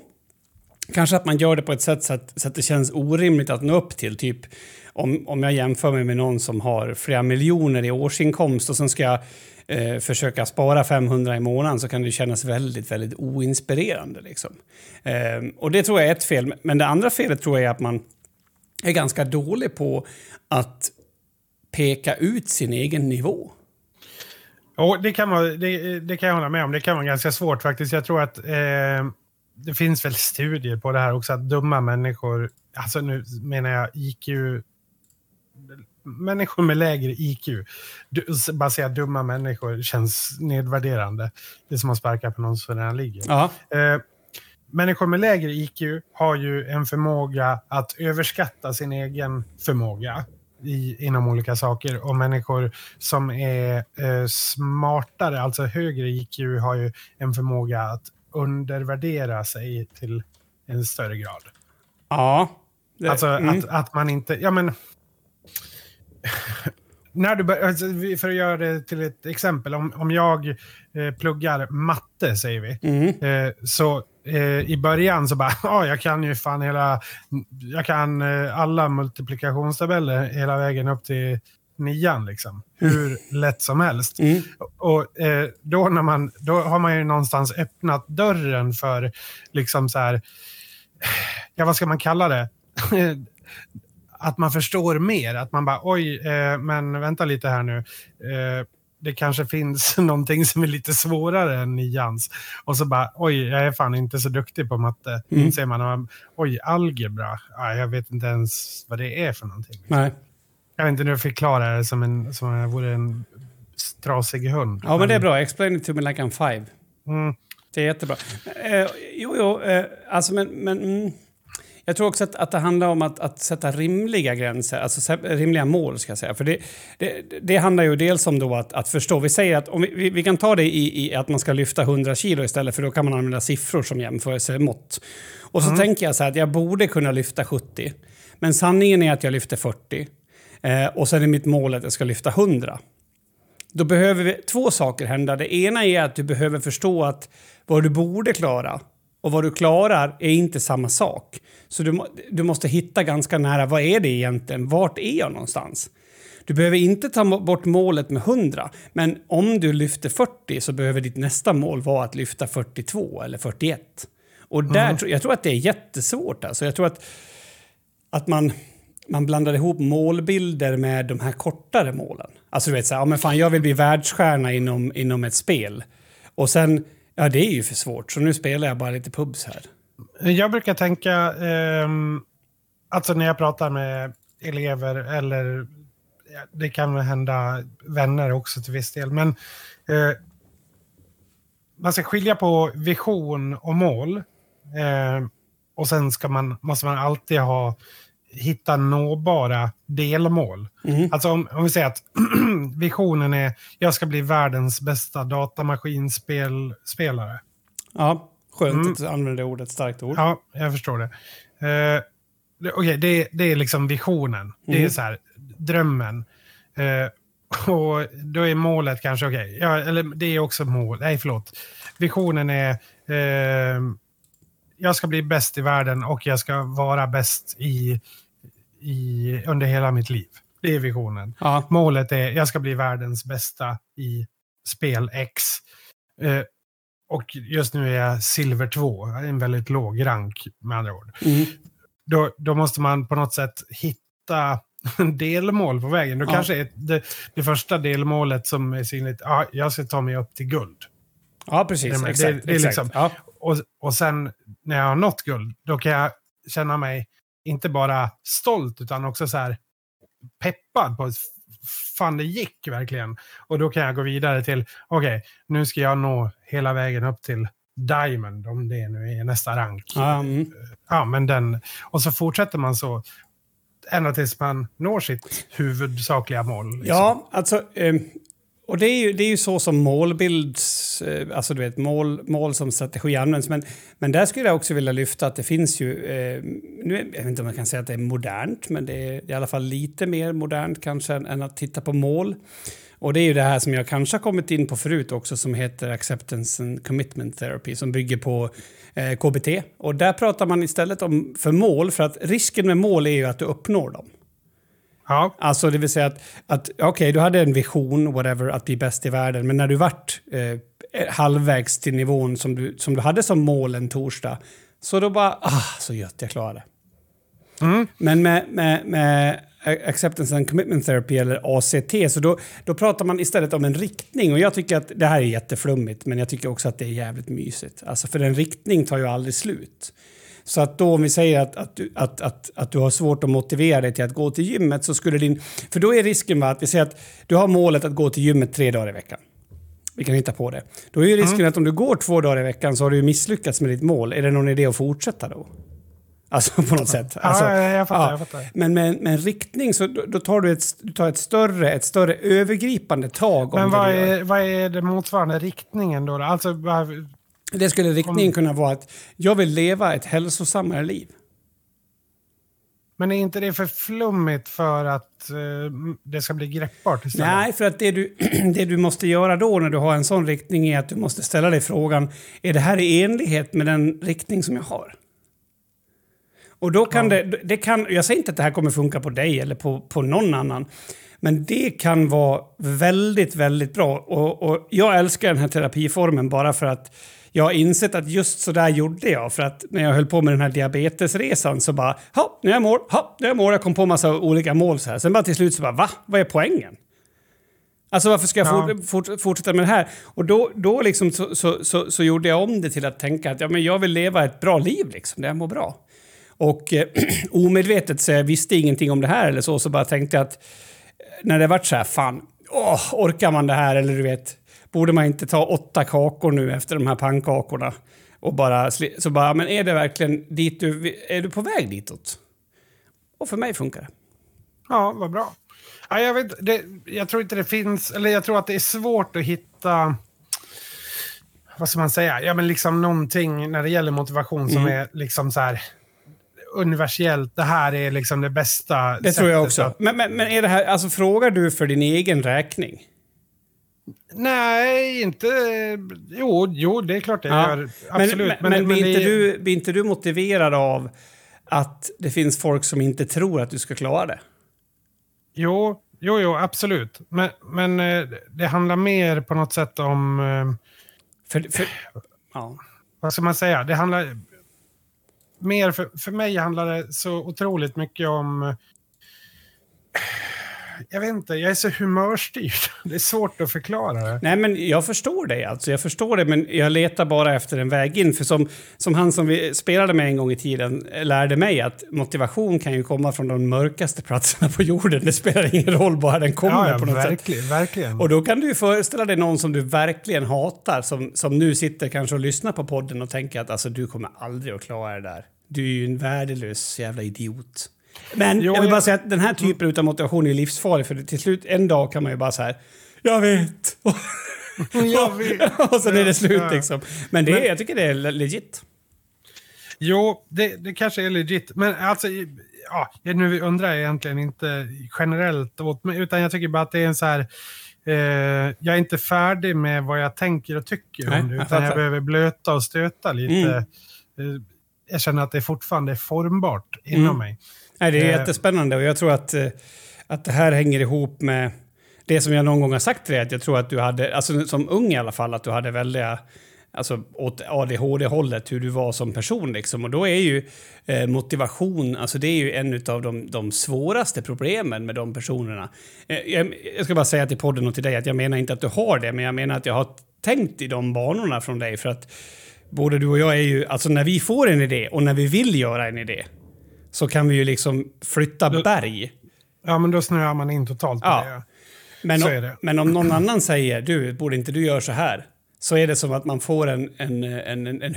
Kanske att man gör det på ett sätt så att, så att det känns orimligt att nå upp till. Typ om, om jag jämför mig med någon som har flera miljoner i årsinkomst och sen ska jag eh, försöka spara 500 i månaden så kan det kännas väldigt, väldigt oinspirerande. Liksom. Eh, och det tror jag är ett fel. Men det andra felet tror jag är att man är ganska dålig på att peka ut sin egen nivå. Och det, kan vara, det, det kan jag hålla med om. Det kan vara ganska svårt faktiskt. Jag tror att eh, det finns väl studier på det här också. Att dumma människor, alltså nu menar jag IQ, människor med lägre IQ. Du, bara säga dumma människor känns nedvärderande. Det är som att sparka på någon som redan ligger. Eh, människor med lägre IQ har ju en förmåga att överskatta sin egen förmåga i, inom olika saker. Och människor som är eh, smartare, alltså högre IQ, har ju en förmåga att undervärdera sig till en större grad. Ja. Det- Alltså mm. att, att man inte... Ja, men, när du alltså, för att göra det till ett exempel. Om, om jag eh, pluggar matte, säger vi. Mm. Eh, så eh, i början så bara, ja, jag kan ju fan hela, jag kan eh, alla multiplikationstabeller hela vägen upp till nian liksom. Hur lätt som helst. Mm. Och eh, då, när man, då har man ju någonstans öppnat dörren för liksom så här, ja vad ska man kalla det? att man förstår mer. Att man bara, oj, eh, men vänta lite här nu. Eh, det kanske finns någonting som är lite svårare än nians. Och så bara, oj, jag är fan inte så duktig på matte. Mm. Inser man, oj, algebra. Ja, jag vet inte ens vad det är för någonting. Nej. Jag vet inte nu förklara det som en, som om jag vore en trasig hund. Ja, men det är bra. Explain it to me like I'm five. Mm. Det är jättebra. Eh, jo, jo, eh, alltså men... men mm. Jag tror också att, att det handlar om att, att sätta rimliga gränser, alltså rimliga mål ska jag säga. För det, det, det handlar ju dels om då att, att förstå. Vi säger att om vi, vi, vi kan ta det i, i att man ska lyfta 100 kilo istället för då kan man använda siffror som jämförelsemått. Och så tänker jag så här att jag borde kunna lyfta 70. Men sanningen är att jag lyfter 40. Eh, och sen är mitt mål att jag ska lyfta 100. Då behöver vi, två saker hända. Det ena är att du behöver förstå att vad du borde klara och vad du klarar är inte samma sak. Så du, du måste hitta ganska nära, vad är det egentligen? Vart är jag någonstans? Du behöver inte ta bort målet med 100, men om du lyfter 40 så behöver ditt nästa mål vara att lyfta 42 eller 41. Och där, mm. jag tror att det är jättesvårt. Alltså. Jag tror att, att man, man blandar ihop målbilder med de här kortare målen. Alltså du vet så här, ja men fan jag vill bli världsstjärna inom, inom ett spel. Och sen, ja det är ju för svårt, så nu spelar jag bara lite pubs här. Jag brukar tänka, eh, alltså när jag pratar med elever eller det kan hända vänner också till viss del, men eh, man ska skilja på vision och mål. Eh, och sen ska man, måste man alltid ha hitta nåbara delmål. Mm. Alltså om, om vi säger att visionen är jag ska bli världens bästa datamaskinspelare. Ja, skönt mm. att du använder ordet, starkt ord. Ja, jag förstår det. Uh, Okej, okay, det, det är liksom visionen. Mm. Det är mm. så här, drömmen. Uh, och då är målet kanske, okej, okay, ja, eller det är också mål, nej förlåt. Visionen är uh, jag ska bli bäst i världen och jag ska vara bäst i, i, under hela mitt liv. Det är visionen. Ja. Målet är jag ska bli världens bästa i spel X. Eh, och just nu är jag silver 2, en väldigt låg rank med andra ord. Mm. Då, då måste man på något sätt hitta delmål på vägen. Då ja. kanske är det, det första delmålet som är synligt, ja, jag ska ta mig upp till guld. Ja, precis. Det, exakt. Det, det exakt. Liksom, ja. Och, och sen när jag har nått guld, då kan jag känna mig inte bara stolt utan också så här peppad på fan det gick verkligen. Och då kan jag gå vidare till, okej, okay, nu ska jag nå hela vägen upp till Diamond, om det nu är nästa rank. Mm. Ja, men den, och så fortsätter man så ända tills man når sitt huvudsakliga mål. Liksom. Ja, alltså eh, och det är, ju, det är ju så som målbilds, eh, alltså du vet mål, mål som strategi används. Men, men där skulle jag också vilja lyfta att det finns ju, eh, nu, jag vet inte om man kan säga att det är modernt, men det är i alla fall lite mer modernt kanske än, än att titta på mål. Och det är ju det här som jag kanske har kommit in på förut också som heter Acceptance and Commitment Therapy som bygger på eh, KBT. Och där pratar man istället om för mål, för att risken med mål är ju att du uppnår dem. Ja. Alltså det vill säga att, att okej, okay, du hade en vision, whatever, att bli bäst i världen. Men när du vart eh, halvvägs till nivån som du, som du hade som mål en torsdag, så då bara, ah, så gött, jag klarade det. Mm. Men med, med, med Acceptance and Commitment Therapy, eller ACT, så då, då pratar man istället om en riktning. Och jag tycker att det här är jätteflummigt, men jag tycker också att det är jävligt mysigt. Alltså för en riktning tar ju aldrig slut. Så att då om vi säger att, att, du, att, att, att du har svårt att motivera dig till att gå till gymmet så skulle din... För då är risken att vi säger att du har målet att gå till gymmet tre dagar i veckan. Vi kan hitta på det. Då är ju risken mm. att om du går två dagar i veckan så har du misslyckats med ditt mål. Är det någon idé att fortsätta då? Alltså på något sätt. Alltså, ja, jag fattar. Ja. Jag fattar. Men med, med en riktning så då, då, tar du ett, du tar ett, större, ett större övergripande tag. Men vad, är, vad är det motsvarande riktningen då? Alltså, det skulle riktningen kunna vara att jag vill leva ett hälsosammare liv. Men är inte det för flummigt för att uh, det ska bli greppbart istället? Nej, för att det du, det du måste göra då när du har en sån riktning är att du måste ställa dig frågan, är det här i enlighet med den riktning som jag har? Och då kan ja. det, det kan, jag säger inte att det här kommer funka på dig eller på, på någon annan. Men det kan vara väldigt, väldigt bra. Och, och jag älskar den här terapiformen bara för att jag har insett att just så där gjorde jag. För att när jag höll på med den här diabetesresan så bara, ja, nu är jag mål, ja, nu är jag mål. Jag kom på massa olika mål så här. Sen bara till slut så bara, va? Vad är poängen? Alltså varför ska jag ja. fort, fortsätta med det här? Och då, då liksom så, så, så, så, gjorde jag om det till att tänka att ja, men jag vill leva ett bra liv, liksom, där jag mår bra. Och eh, omedvetet så jag visste ingenting om det här eller så, så bara tänkte jag att eh, när det vart så här, fan, åh, orkar man det här? Eller du vet, borde man inte ta åtta kakor nu efter de här pannkakorna? Och bara, så bara, men är det verkligen dit du, är du på väg ditåt? Och för mig funkar det. Ja, vad bra. Ja, jag, vet, det, jag tror inte det finns, eller jag tror att det är svårt att hitta, vad ska man säga, ja men liksom någonting när det gäller motivation som mm. är liksom så här universellt, det här är liksom det bästa. Det tror jag också. Men, men, men, är det här, alltså frågar du för din egen räkning? Nej, inte... Jo, jo, det är klart det Ja. gör. Absolut. Men, men, blir, det- inte du, blir inte du motiverad av att det finns folk som inte tror att du ska klara det? Jo, jo, jo, absolut. Men, men eh, det handlar mer på något sätt om... eh, För, för, ja. Vad ska man säga? Det handlar... Mer för, för mig handlar det så otroligt mycket om... Jag vet inte, jag är så humörstyrd. Det är svårt att förklara det. Nej, men jag förstår det. Alltså. Jag förstår det, men jag letar bara efter en väg in. För som, som han som vi spelade med en gång i tiden lärde mig att motivation kan ju komma från de mörkaste platserna på jorden. Det spelar ingen roll bara den kommer Ja, ja på något sätt. verkligen, verkligen. Och då kan du ju föreställa dig någon som du verkligen hatar, som, som nu sitter kanske och lyssnar på podden och tänker att alltså, du kommer aldrig att klara det där. Du är ju en värdelös jävla idiot. Men jag vill bara jag- säga att den här typen av motivation är livsfarlig, för till slut en dag kan man ju bara så här, jag vet. Jag vet. och sen är det slut liksom. Men det, Men- jag tycker det är legit. Jo, det, det kanske är legit. Men alltså, ja, nu undrar jag egentligen inte generellt åt mig, utan jag tycker bara att det är en så här... Eh, jag är inte färdig med vad jag tänker och tycker Nej, om det, jag utan jag fattar. behöver blöta och stöta lite. Mm. Eh, jag känner att det fortfarande är formbart inom Mm. mig. Nej, det är Eh. jättespännande och jag tror att, eh, att det här hänger ihop med det som jag någon gång har sagt till dig, att jag tror att du hade, alltså som ung i alla fall, att du hade väldiga, alltså åt ADHD-hållet, hur du var som person liksom. Och då är ju eh, motivation, alltså det är ju en av de, de svåraste problemen med de personerna. Eh, jag, jag ska bara säga till podden och till dig att jag menar inte att du har det, men jag menar att jag har tänkt i de banorna från dig för att både du och jag är ju, alltså när vi får en idé och när vi vill göra en idé, så kan vi ju liksom flytta Du- berg. Ja, men då snöar man in totalt på Ja. det. Men, om- det. men om någon annan säger du, borde inte du göra så här? Så är det som att man får en, en, en, en, en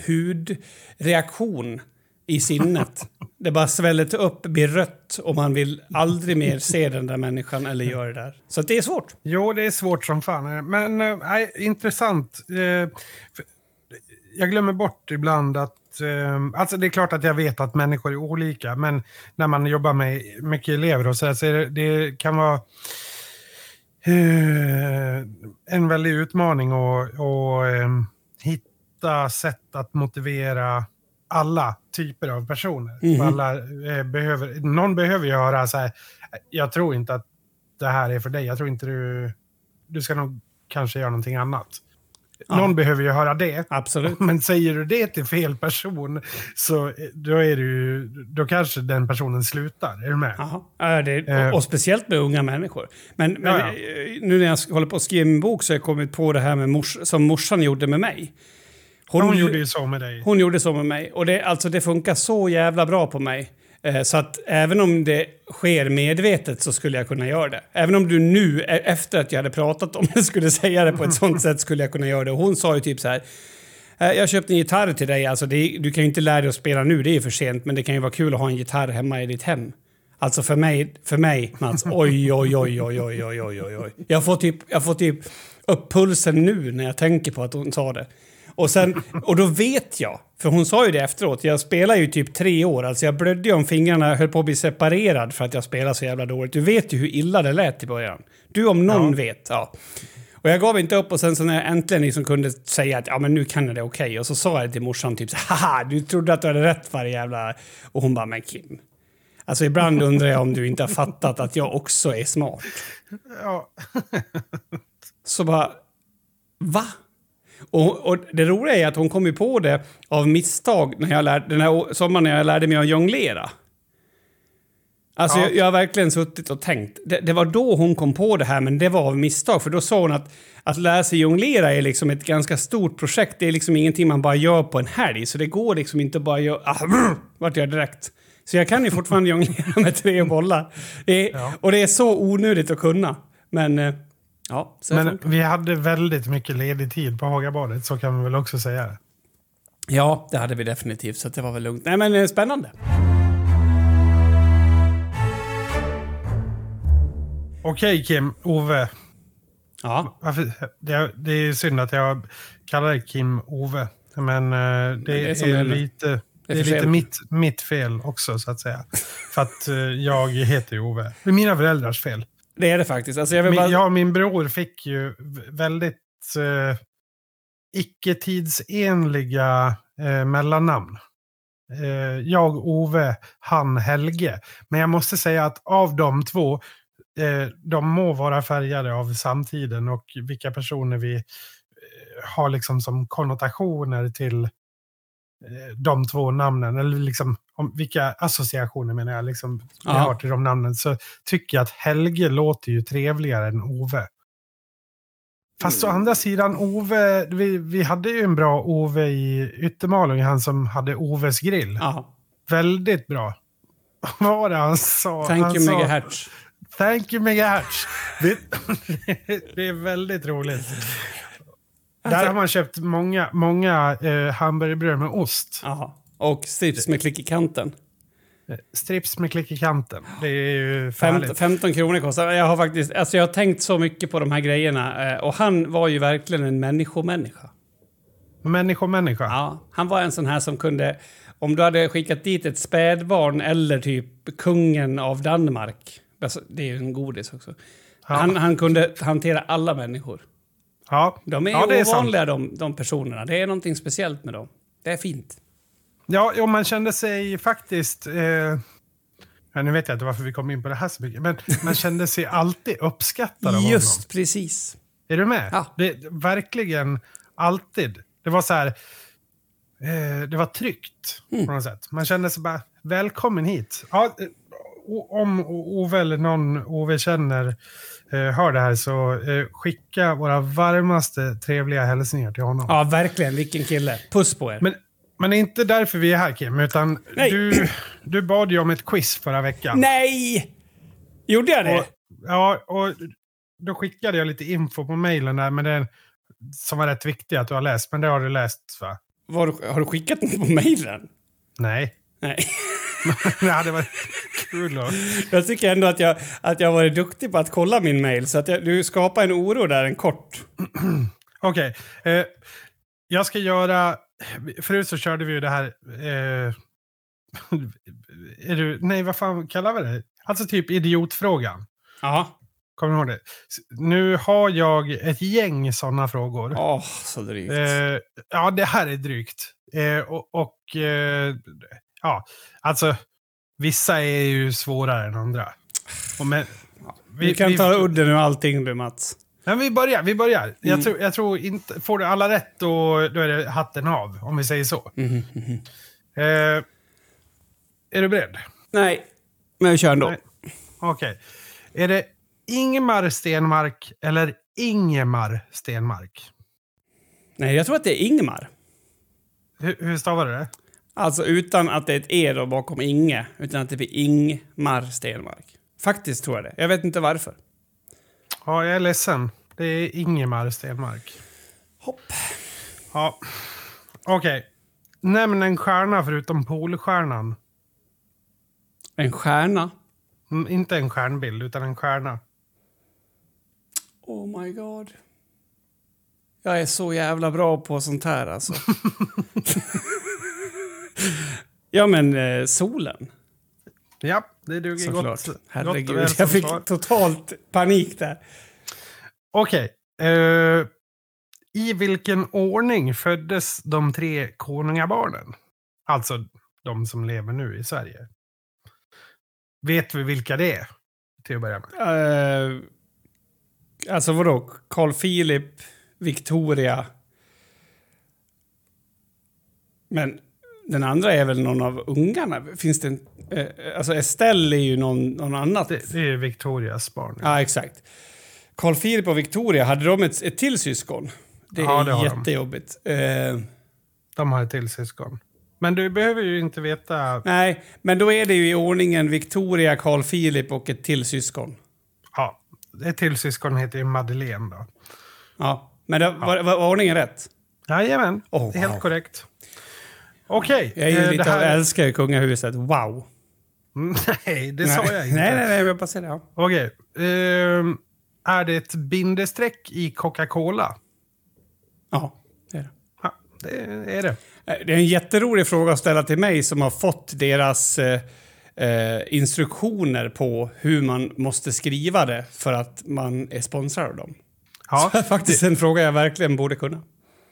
hudreaktion i sinnet. Det bara sväller upp, blir rött och man vill aldrig mer se den där människan eller göra det där. Så det är svårt. Jo, det är svårt som fan. Men nej, intressant. Eh, jag glömmer bort ibland att... Eh, alltså det är klart att jag vet att människor är olika, men när man jobbar med mycket elever och så, där, så det, det kan vara eh, en väldig utmaning att att, eh, hitta sätt att motivera alla typer av personer. Mhm. Alla, eh, behöver, någon behöver göra så här, jag tror inte att det här är för dig. Jag tror inte du... Du ska nog kanske göra någonting annat. Ja. Någon behöver ju höra det. Absolut. Men säger du det till fel person så eh, då, är ju, då kanske den personen slutar. Är du med? Ja, det, Eh. och, och speciellt med unga människor. Men, men Ja, ja. eh, nu när jag håller på att skriva min bok så har jag kommit på det här med mors, som morsan gjorde med mig. Hon, gjorde ju så med dig. Hon gjorde så med mig. Och det, alltså, det funkar så jävla bra på mig. Eh, så att även om det sker medvetet så skulle jag kunna göra det. Även om du nu, e- efter att jag hade pratat om det, skulle säga det på ett sånt sätt skulle jag kunna göra det. Och hon sa ju typ så här. Eh, jag köpte en gitarr till dig. Alltså det, du kan ju inte lära dig att spela nu, det är ju för sent. Men det kan ju vara kul att ha en gitarr hemma i ditt hem. Alltså för mig, för mig Mats, oj, oj, oj, oj, oj, oj, oj, oj, oj. Jag får typ, jag får typ upp pulsen nu när jag tänker på att hon sa det. Och, sen, och då vet jag, för hon sa ju det efteråt, jag spelar ju typ tre år, alltså jag blödde ju om fingrarna, höll på att bli separerad för att jag spelar så jävla dåligt. Du vet ju hur illa det lät i början. Du om någon Ja. vet, ja. Och jag gav inte upp och sen så när jag äntligen liksom kunde säga att ja men nu kan jag det okej. Och så sa jag till morsan typ så haha du trodde att du hade rätt varje jävla... Och hon bara men Kim. Alltså ibland undrar jag om du inte har fattat att jag också är smart. Ja. Så bara, va? Och, och det roliga är att hon kom ju på det av misstag när jag lärde, den här sommaren när jag lärde mig att jonglera. Alltså Ja. jag, jag har verkligen suttit och tänkt. Det, det var då hon kom på det här, men det var av misstag. För då sa hon att att lära sig jonglera är liksom ett ganska stort projekt. Det är liksom ingenting man bara gör på en helg. Så det går liksom inte bara göra... Ah, brr, vart jag direkt. Så jag kan ju fortfarande jonglera med tre bollar. Det är, Ja. Och det är så onödigt att kunna. Men eh, ja, Men vi hade väldigt mycket ledig tid på Hagabadet, så kan man väl också säga. Ja, det hade vi definitivt, så det var väl lugnt. Nej, men eh, spännande. Okej Kim, Ove. Ja, Varför, det, det är synd att jag kallar dig Kim Ove. Men eh, det, det är är, det lite, det är lite mitt, mitt fel också så att säga. För att eh, jag heter ju Ove. Det är mina föräldrars fel. Det är det faktiskt. Alltså jag vill Min, bara... ja, min bror fick ju väldigt eh, icke-tidsenliga eh, mellannamn. Eh, jag, Ove, han, Helge. Men jag måste säga att av de två, eh, de må vara färgade av samtiden och vilka personer vi eh, har liksom som konnotationer till de två namnen, eller liksom om vilka associationer menar jag, liksom, vi Ja. har till de namnen, så tycker jag att Helge låter ju trevligare än Ove. Fast å Mm. andra sidan, Ove, vi, vi hade ju en bra Ove i Yttermalung, han som hade Oves grill. Ja. Väldigt bra. Vad var det han sa? Thank han you sa, megahertz. Thank you megahertz. Det, det är väldigt roligt. Alltså- Där har man köpt många, många eh, hamburgerbröd med ost. Ja. Och strips med klick i kanten. Strips med klick i kanten. Det är ju Fem, härligt. 15 kronor kostar Jag har faktiskt alltså jag har tänkt så mycket på de här grejerna. eh, Och han var ju verkligen en människomänniska. Människomänniska. Ja, han var en sån här som kunde... Om du hade skickat dit ett spädbarn eller typ kungen av Danmark. Alltså, det är ju en godis också. Ja. Han, han kunde hantera alla människor. Ja, De är ja, ju ovanliga de, de personerna. Det är någonting speciellt med dem. Det är fint. Ja, och man kände sig faktiskt... Eh, ja, nu vet jag inte varför vi kom in på det här så mycket, men man kände sig alltid uppskattad av Just precis. honom. Är du med? Ja. Det, verkligen alltid. Det var så här... Eh, det var tryggt Mm. på något sätt. Man kände sig bara, välkommen hit. Ja, eh, om Ove eller någon Ove känner hör det här så eh, skicka våra varmaste trevliga hälsningar till honom. Ja, verkligen. Vilken kille. Puss på er. Men, men det är inte därför vi är här Kim, utan Nej. du, du bad ju om ett quiz förra veckan. Nej! Gjorde jag det? Och, ja, och då skickade jag lite info på mejlen där, men den, som var rätt viktig att du har läst. Men det har du läst va? Var, har du skickat den på mejlen? Nej. Nej. det hade varit kul att... Jag tycker ändå att jag, att jag varit duktig på att kolla min mail. Så att jag, du skapar en oro där, en kort. Okej. Eh, jag ska göra... Förut så körde vi ju det här... Eh, är du, nej, vad fan kallar vi det? Alltså typ idiotfrågan. Ja. Kommer du ihåg det? Nu har jag ett gäng sådana frågor. Åh, så drygt. Eh, ja, det här är drygt. Eh, och och eh, ja, alltså vissa är ju svårare än andra. Och men, vi, kan ta udden ur allting du, Mats. Men vi börjar, vi börjar. Mm. Jag, tror, jag tror inte, får du alla rätt då, då är det hatten av, om vi säger så. Mhm, mhm. Eh, är du beredd? Nej, men vi kör ändå. Nej. Okej. Är det Ingmar Stenmark eller Ingemar Stenmark? Nej, jag tror att det är Ingmar. Hur, hur stavar du det? Alltså utan att det är ett E då bakom Inge, utan att det blir Ingmar Stenmark. Faktiskt tror jag det. Jag vet inte varför. Ja, jag är ledsen. Det är Ingemar Stenmark. Hopp. Ja. Okej. Nämn en stjärna förutom Polstjärnan. En stjärna. Mm, inte en stjärnbild, utan en stjärna. Oh my god. Jag är så jävla bra på sånt här alltså. ja men eh, solen. Ja, det duger Såklart. gott. gott Herregud, som jag fick totalt panik där. Okej. eh, I vilken ordning föddes de tre konungabarnen? Alltså de som lever nu i Sverige. Vet vi vilka det är? Till att börja med. Uh, alltså vadå? Carl Philip, Victoria. Men den andra är väl någon av ungarna? Finns det en... eh, alltså Estelle är ju någon, någon annat. Det, det är Victorias barn. Ja, exakt. Carl Philip och Victoria, hade de ett, ett till syskon? Det är Ja, det har de. jättejobbigt. Eh, De har ett till syskon. Men du behöver ju inte veta... nej, men då är det ju i ordningen Victoria, Carl Philip och ett till syskon. Ja, ett till syskon heter ju Madeleine då. Ja, men det, var, var, var ordningen rätt? Jajamän, Oh, helt wow. korrekt. Okej. Jag är ju eh, lite det av här... älskar kungahuset. Wow! Nej, det sa jag inte. Nej, nej, nej, jag bara säger det. Ja. Okej. ehm, är det ett bindestreck i Coca-Cola? ja, det är det. Ja, det är det. Eh, Det är en jätterolig fråga att ställa till mig som har fått deras eh, eh, instruktioner på hur man måste skriva det för att man är sponsrad av dem. Ja, Så det är faktiskt en fråga jag verkligen borde kunna.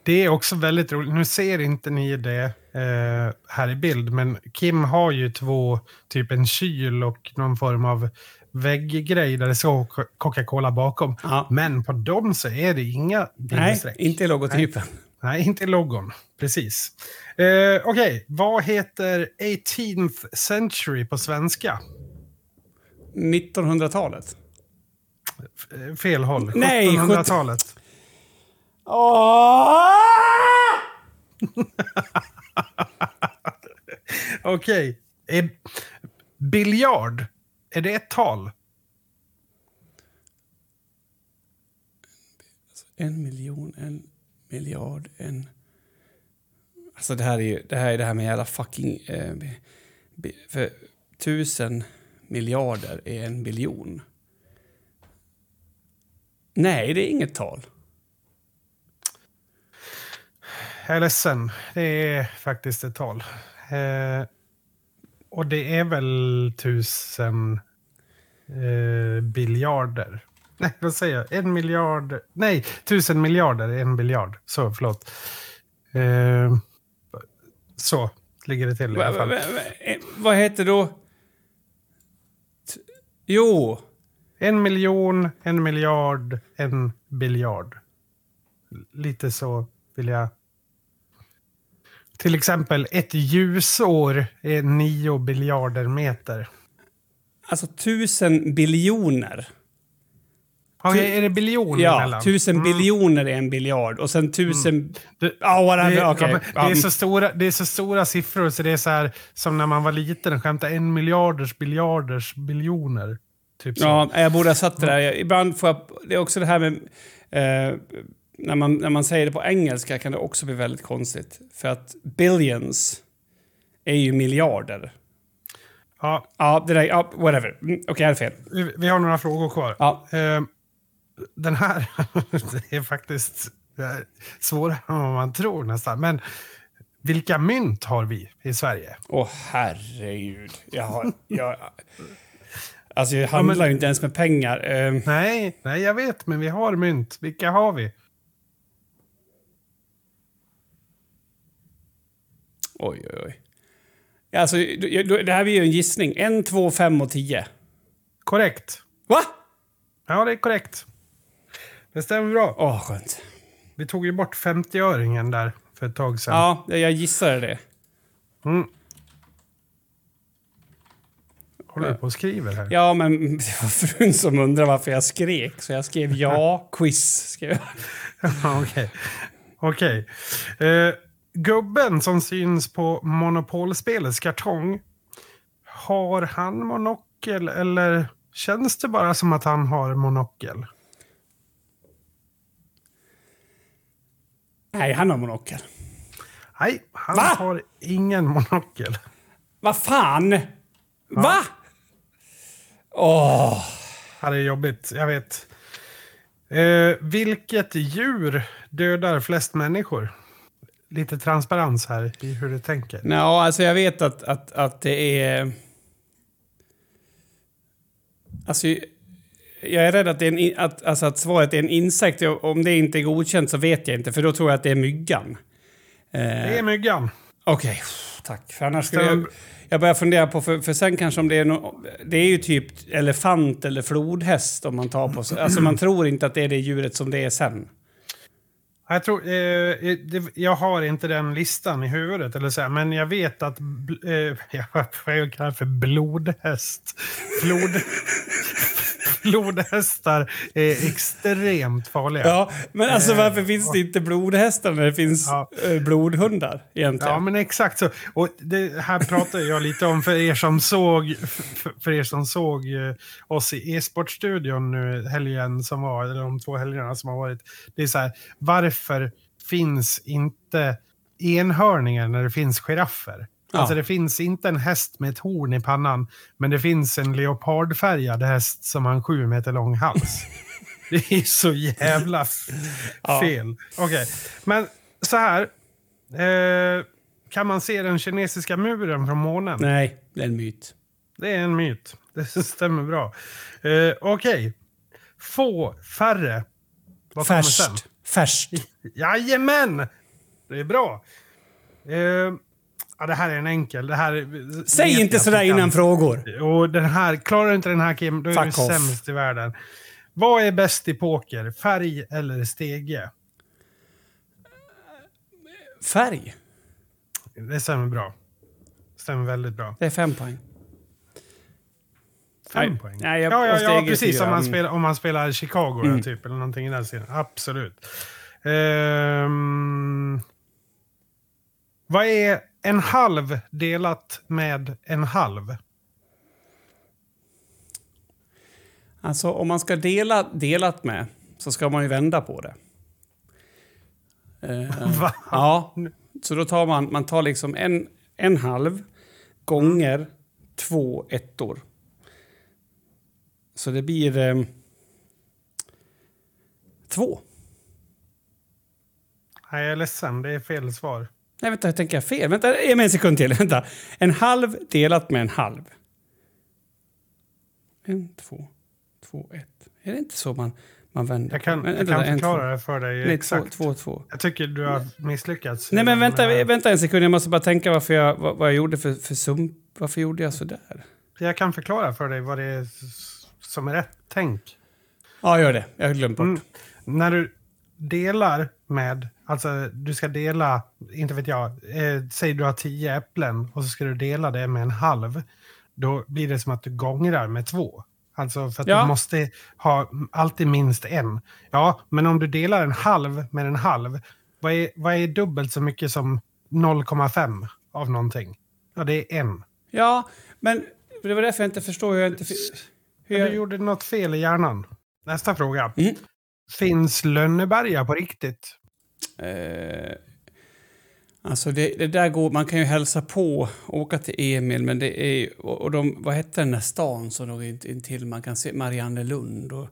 Det är också väldigt roligt. Nu ser inte ni det eh, här i bild, men Kim har ju två, typ en kyl och någon form av vägggrej där det står Coca- Coca-Cola bakom. Ja. Men på dem så är det inga Nej, bindestreck. inte i logotypen. Nej, inte i logon. Precis. Eh, Okej, vad heter 18th century på svenska? 1900-talet. Eh, Fel håll. Nej, 1700-talet. Okej. Okay. biljard, är det ett tal? Alltså, en miljon, en miljard, en... Alltså det här är ju det, här är det här med jävla fucking... Eh, för tusen miljarder är en biljon. Nej, det är inget tal. Jag är ledsen. Det är faktiskt ett tal. Eh, och det är väl tusen eh, biljarder. Nej, vad säger jag? En miljard. Nej, tusen miljarder en biljard. Så, förlåt. Eh, så ligger det till i alla Va, fall. va, va, eh, vad heter då... T- Jo, En miljon, en miljard, en biljard. Lite så vill jag... Till exempel, ett ljusår är nio biljarder meter. alltså tusen biljoner. Okej, är det biljoner Ja, emellan? tusen Mm. biljoner är en biljard. Och sen tusen... Det- Ja, whatever. Det, okej. ja, men Ja, det, är så stora, det är så stora siffror så det är så här som när man var liten och skämtade en miljarders biljarders biljoner. Typ så. Ja, jag borde ha satt det där. Jag- Ibland får jag... Det är också det här med... Eh, när, man, när man säger det på engelska kan det också bli väldigt konstigt. För att billions är ju miljarder. Ja, Ja, det där... Ja, whatever. Mm, Okej, jag hade fel. vi, vi har några frågor kvar. Ja. Eh, den här är faktiskt svårare än vad man tror nästan. Men vilka mynt har vi i Sverige? Åh, herregud. Jag har... Jag, alltså, jag handlar men- ju inte ens med pengar. Eh, Nej, nej, jag vet, men vi har mynt. Vilka har vi? Oj, oj, oj. Alltså, det här blir ju en gissning. En, två, fem och tio. Korrekt. Va? Ja, det är korrekt. Det stämmer bra. Åh, skönt. Vi tog ju bort 50-öringen där för ett tag sedan. Ja, jag gissade det. Mm. Håller du på och skriver här? Ja, men det var frun som undrade varför jag skrek. Så jag skrev ja, quiz. Skrev jag. Ja, Okej. Okej. Eh, gubben som syns på Monopolspelets kartong. Har han monokel eller känns det bara som att han har monokel? Nej, han har monokel. Nej, han Va? har ingen monokel. Vad fan? Va? Åh! Ja, det är jobbigt, jag vet. Eh, vilket djur dödar flest människor? Lite transparens här i hur du tänker. Ja, alltså jag vet att, att, att det är... Alltså, jag är rädd att, det är en, att, alltså att svaret är en insekt. Om det inte är godkänt så vet jag inte, för då tror jag att det är myggan. Eh, Det är myggan. Okej, tack. För annars skulle jag... Jag börjar fundera på, för, för sen kanske om det är no, Det är ju typ elefant eller flodhäst om man tar på sig. Alltså man tror inte att det är det djuret som det är sen. Jag, tror, eh, eh, det, jag har inte den listan i huvudet, eller så här, men jag vet att bl, eh, vad jag kallar för blodhäst. Flod, flodhästar är extremt farliga. Ja, men alltså varför finns det inte blodhästar när det finns Ja. eh, blodhundar egentligen? Ja, men exakt så. Och det här pratar jag lite om för er som såg, för, för er som såg eh, oss i e-sportstudion nu helgen som var, eller de två helgerna som har varit. Det är så här, varför finns inte enhörningar när det finns giraffer? Ja. Alltså det finns inte en häst med ett horn i pannan, men det finns en leopardfärgad häst som har en sju meter lång hals. det är så jävla Ja. fel. Okej, men så här. Eh, kan man se den kinesiska muren från månen? Nej, det är en myt. det är en myt. Det stämmer bra. Uh, Okej. Okay. Få färre. Vad Färst. Sen? Färst. Jajamän! Det är bra. Uh, ja, det här är en enkel. Det här, Säg inte sådär innan frågor. Och den här, klarar du inte den här Kim, då är Fuck du off. sämst i världen. Vad är bäst i poker? Färg eller stege? Färg. Det stämmer bra. Stämmer väldigt bra. Det är fem poäng. Fem nej, poäng? Nej, jag, ja, ja, ja precis. Om man, spelar, om man spelar Chicago mm. typ, eller någonting i den serien. Absolut. Um, vad är en halv delat med en halv? Alltså om man ska dela delat med så ska man ju vända på det. Uh, Va? Ja, så då tar man, man tar liksom en, en halv gånger två ettor. Så det blir eh, två. Nej, jag är ledsen. Det är fel svar. Nej, vänta, jag tänker fel. Vänta, ge mig en sekund till. Vänta. En halv delat med en halv. En, två, två, ett. Är det inte så man, man vänder? Jag kan, jag kan förklara det för dig Nej, exakt. Två, två, två. Jag tycker du har misslyckats. Nej, men vänta, med... vänta en sekund. Jag måste bara tänka varför jag, vad, vad jag gjorde för, för sump. Varför gjorde jag så där? Jag kan förklara för dig vad det är som är rätt tänk. Ja, gör det. Jag har glömt bort. Mm. När du delar med, alltså du ska dela, inte vet jag, eh, säg du har tio äpplen och så ska du dela det med en halv. Då blir det som att du gångrar med två. Alltså för att ja. du måste ha alltid minst en. Ja, men om du delar en halv med en halv, vad är, vad är dubbelt så mycket som 0,5 av någonting? Ja, det är en. Ja, men det var därför jag inte förstår hur jag inte... Hur... Du gjorde något fel i hjärnan. Nästa fråga. Mm. Finns Lönneberga på riktigt? Eh, alltså det, det, där går, man kan ju hälsa på, åka till Emil, men det är och de, vad hette den där stan som låg intill? Man kan se Mariannelund och,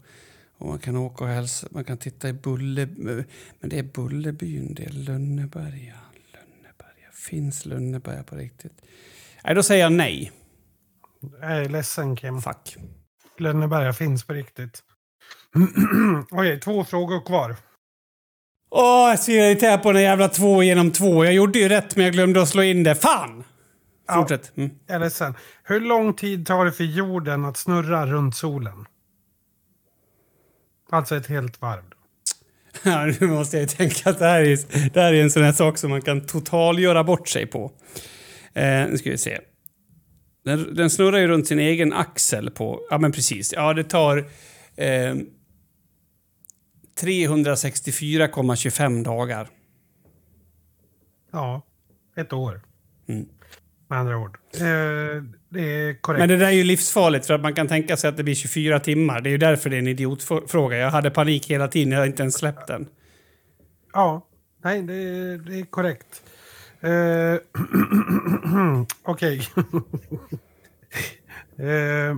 och man kan åka och hälsa, man kan titta i Bulle, men det är Bullerbyn, det är Lönneberga. Lönneberga. Finns Lönneberga på riktigt? Nej, då säger jag nej. Jag är ledsen Kim. Fuck. Lönneberga finns på riktigt. Okej, två frågor kvar. Åh, jag ser irriterad på den jävla två genom två. Jag gjorde ju rätt men jag glömde att slå in det. Fan! Fortsätt. Mm. Jag är ledsen. Hur lång tid tar det för jorden att snurra runt solen? Alltså ett helt varv. Ja, nu måste jag tänka att det här är, det här är en sån här sak som man kan totalgöra bort sig på. Eh, nu ska vi se. Den, den snurrar ju runt sin egen axel på... Ja, men precis. Ja, det tar eh, 364,25 dagar. Ja, ett år. Mm. Med andra ord. Eh, det är korrekt. Men det där är ju livsfarligt för att man kan tänka sig att det blir 24 timmar. Det är ju därför det är en idiotfråga. Jag hade panik hela tiden, jag har inte ens släppt den. Ja, nej det, det är korrekt. Eh, Okej. eh,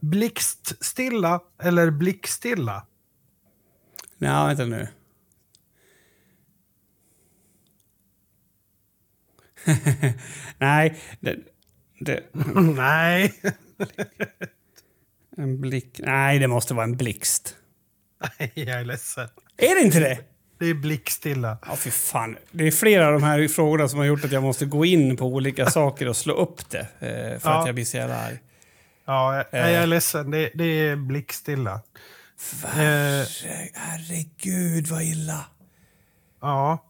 blixtstilla eller blickstilla? Nej, vänta nu. Nej, det... det. Nej. en blick... Nej, det måste vara en blixt. Nej, jag är ledsen. Är det inte det? Det är blickstilla. Ja, fy fan. Det är flera av de här frågorna som har gjort att jag måste gå in på olika saker och slå upp det. Eh, för ja. att jag blir så jävla arg. Ja, jag, jag är eh. ledsen. Det, det är blickstilla. Herre, herregud vad illa. Ja.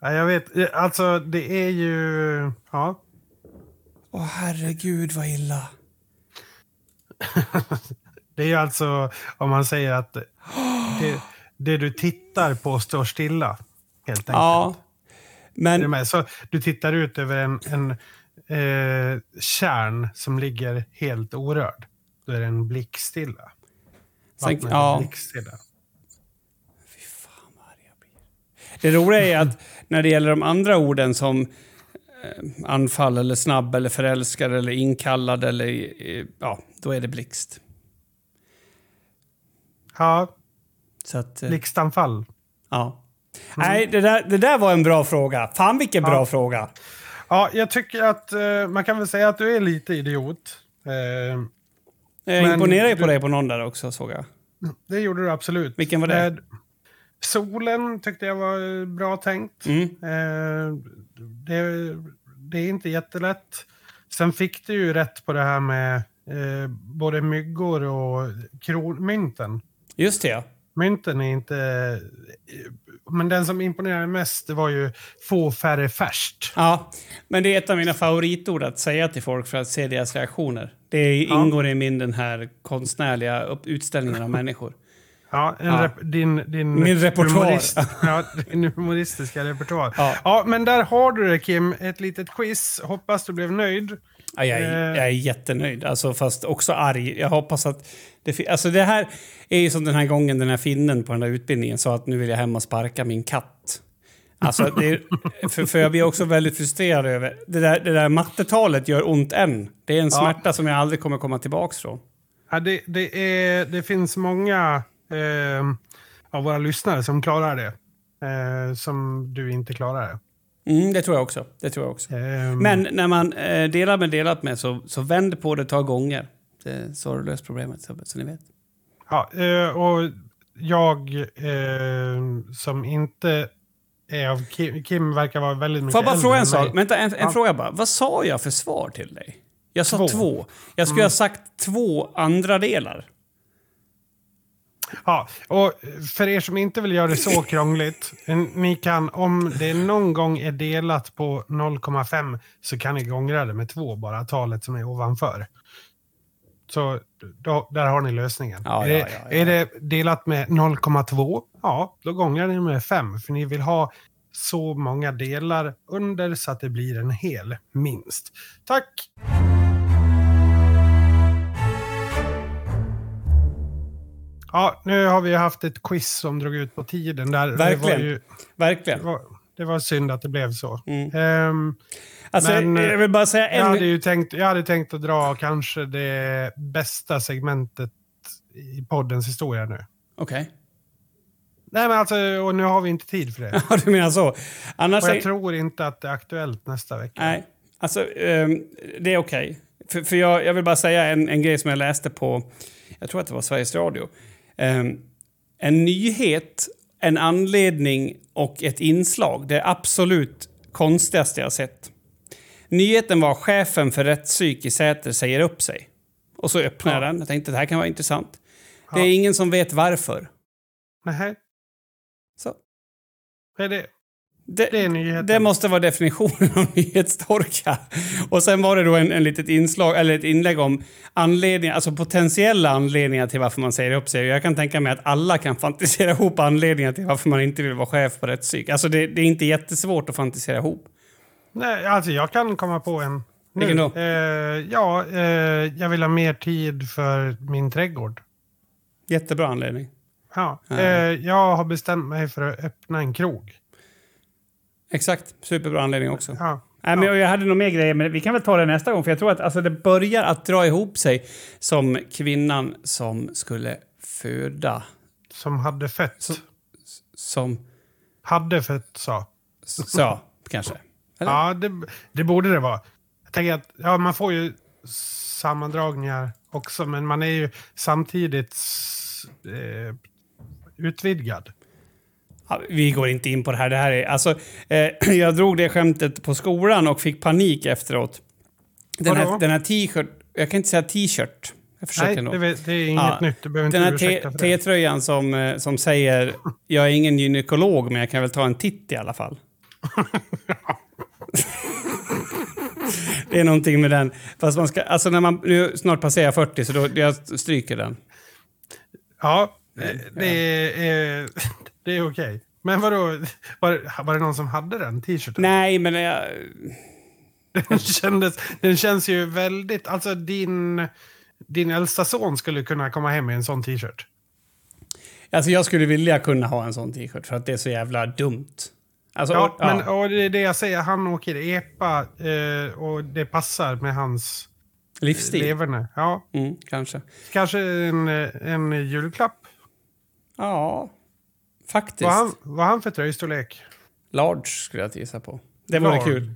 Jag vet. Alltså, det är ju... Ja. Åh, herregud vad illa. det är ju alltså om man säger att det, det du tittar på står stilla. Helt enkelt. Ja. Men... Så du tittar ut över en, en eh, kärn som ligger helt orörd. Då är den blickstilla. Sen, ja. Fy fan vad arg jag blir. Det roliga är att när det gäller de andra orden som eh, anfall eller snabb eller förälskad eller inkallad eller eh, ja, då är det blixt. Ja, så att, eh, Blixtanfall. Ja. Mm. Nej, det där, det där var en bra fråga. Fan vilken bra fråga. Ja, Ja, jag tycker att eh, man kan väl säga att du är lite idiot. Eh, Jag Men imponerar ju på dig på någon där också, såg jag. det gjorde du absolut. Vilken var det? Med solen tyckte jag var eh, bra tänkt. Mm. Eh, det, det är inte jättelätt. Sen fick du ju rätt på det här med eh, både myggor och kronmynten. Just det, ja. Mynten är inte... Men den som imponerade mest var ju få färre färst. Ja, men det är ett av mina favoritord att säga till folk för att se deras reaktioner. Det ingår i min den här konstnärliga utställningen av människor. Ja, Ja. Din, din, Min repertoar. humorist, ja, din humoristiska repertoar. Ja. Ja. men där har du det Kim, ett litet quiz. Hoppas du blev nöjd. Ja, jag, är, Eh. jag är jättenöjd, alltså, fast också arg. Jag hoppas att... Det, alltså, det här är ju som den här gången den här finnen på den där utbildningen sa att nu vill jag hem och sparka min katt. Alltså, är, för, för jag blir också väldigt frustrerad över... Det där, det där mattetalet gör ont än. Det är en smärta som jag aldrig kommer komma tillbaks från. Ja, det, det, är, det finns många eh, av våra lyssnare som klarar det. Eh, som du inte klarar det. Mm, det tror jag också. Det tror jag också. Eh, Men när man eh, delar med delat med så, så vänd på det ett par gånger. Det, så har du löst problemet, så, så ni vet. Ja, eh, och jag eh, som inte är av Kim, Kim verkar vara väldigt mycket Får jag bara fråga en sak? Vänta, en, en Ja. fråga bara. Vad sa jag för svar till dig? Jag sa Två. två. Jag skulle ha sagt två andra delar. Ja, och för er som inte vill göra det så krångligt, ni kan om det någon gång är delat på 0,5 så kan ni gångra det med två bara, talet som är ovanför. Så då, där har ni lösningen. Ja, är, ja, det, ja, ja. är det delat med 0,2, ja, då gångrar ni med 5. För ni vill ha så många delar under så att det blir en hel, minst. Tack! Ja, nu har vi haft ett quiz som drog ut på tiden. Där. Verkligen. Det var, ju, Verkligen. det var, det var synd att det blev så. Mm. Ehm, Alltså, Men, jag vill bara säga jag, hade en... ju tänkt, jag hade tänkt att dra kanske det bästa segmentet i poddens historia nu. Okej. Nej, men alltså, och nu har vi inte tid för det. Ja, du menar så. Annars... Och jag är- tror inte att det är aktuellt nästa vecka. Nej, alltså ehm, det är okej. För, för jag, jag vill bara säga en, en grej som jag läste på, jag tror att det var Sveriges Radio. Ehm, en nyhet, en anledning och ett inslag. Det absolut konstigaste jag sett. Nyheten var chefen för rättspsyk i Säter säger upp sig. Och så öppnade jag Ja. den. Jag tänkte det här kan vara intressant. Det är ingen som vet varför. Nej, Så, det är det. Det, Det. Det måste vara definitionen av nyhetstorka. Och sen var det då en, en litet inslag, eller ett inlägg om anledningar, alltså potentiella anledningar till varför man säger upp sig. Jag kan tänka mig att alla kan fantisera ihop anledningar till varför man inte vill vara chef på rättspsyk. Alltså det, det är inte jättesvårt att fantisera ihop. Nej, alltså jag kan komma på en. Nu. Vilken då? Eh, ja, eh, jag vill ha mer tid för min trädgård. Jättebra anledning. Ja. Eh, jag har bestämt mig för att öppna en krog. Exakt, superbra anledning också. Ja. Nej, men jag hade nog mer grejer, men vi kan väl ta det nästa gång. För jag tror att alltså, det börjar att dra ihop sig som kvinnan som skulle föda. Som hade fött. Så- Som... Hade fött, sa. Så, kanske. Eller? Ja, det, det borde det vara. Jag tänker att ja, man får ju sammandragningar också, men man är ju samtidigt eh, utvidgad. Vi går inte in på det här. Det här är, alltså, eh, jag drog det skämtet på skolan och fick panik efteråt. Den här, den här t-shirt... Jag kan inte säga t-shirt. Jag försöker Nej, det, det är inget Ja, nytt. Du behöver Den inte här för det. T-tröjan som, eh, som säger jag är ingen gynekolog men jag kan väl ta en titt i alla fall. det är någonting med den. Fast man ska, alltså när man nu snart passerar 40 så då, jag stryker den. Ja, det, det är, det är okej. Men vadå, var, var det någon som hade den t-shirten? Nej, men jag, Den, kändes, den känns ju väldigt... Alltså din, din äldsta son skulle kunna komma hem med en sån t-shirt. alltså jag skulle vilja kunna ha en sån t-shirt för att det är så jävla dumt. Alltså, Ja, och- ja. men och det är det jag säger. Han åker epa eh, och det passar med hans Livsstil? leverne. Ja, Mm, kanske. kanske en, eh, en julklapp. Ja, faktiskt. Vad han, vad han för tröjstorlek? Large skulle jag gissa på. Det vore Large. kul.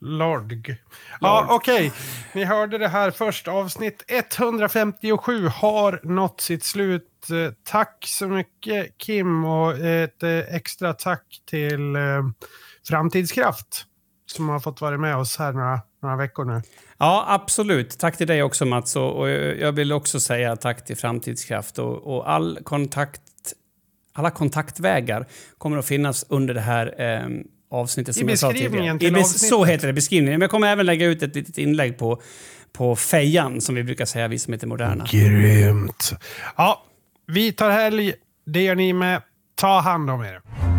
Lorg. Ja, okej. Okay. Ni hörde det här först. Avsnitt 157 har nått sitt slut. Eh, tack så mycket Kim och ett eh, extra tack till eh, Framtidskraft som har fått vara med oss här några, några veckor nu. Ja, absolut. Tack till dig också Mats. Och, jag vill också säga tack till Framtidskraft och, och all kontakt, alla kontaktvägar kommer att finnas under det här eh, avsnittet som I jag sa tidigare. Till I Så heter det, beskrivningen. Men jag kommer även lägga ut ett litet inlägg på, på fejan, som vi brukar säga, vi som heter Moderna. Grymt. Ja, vi tar helg. Det gör ni med. Ta hand om er.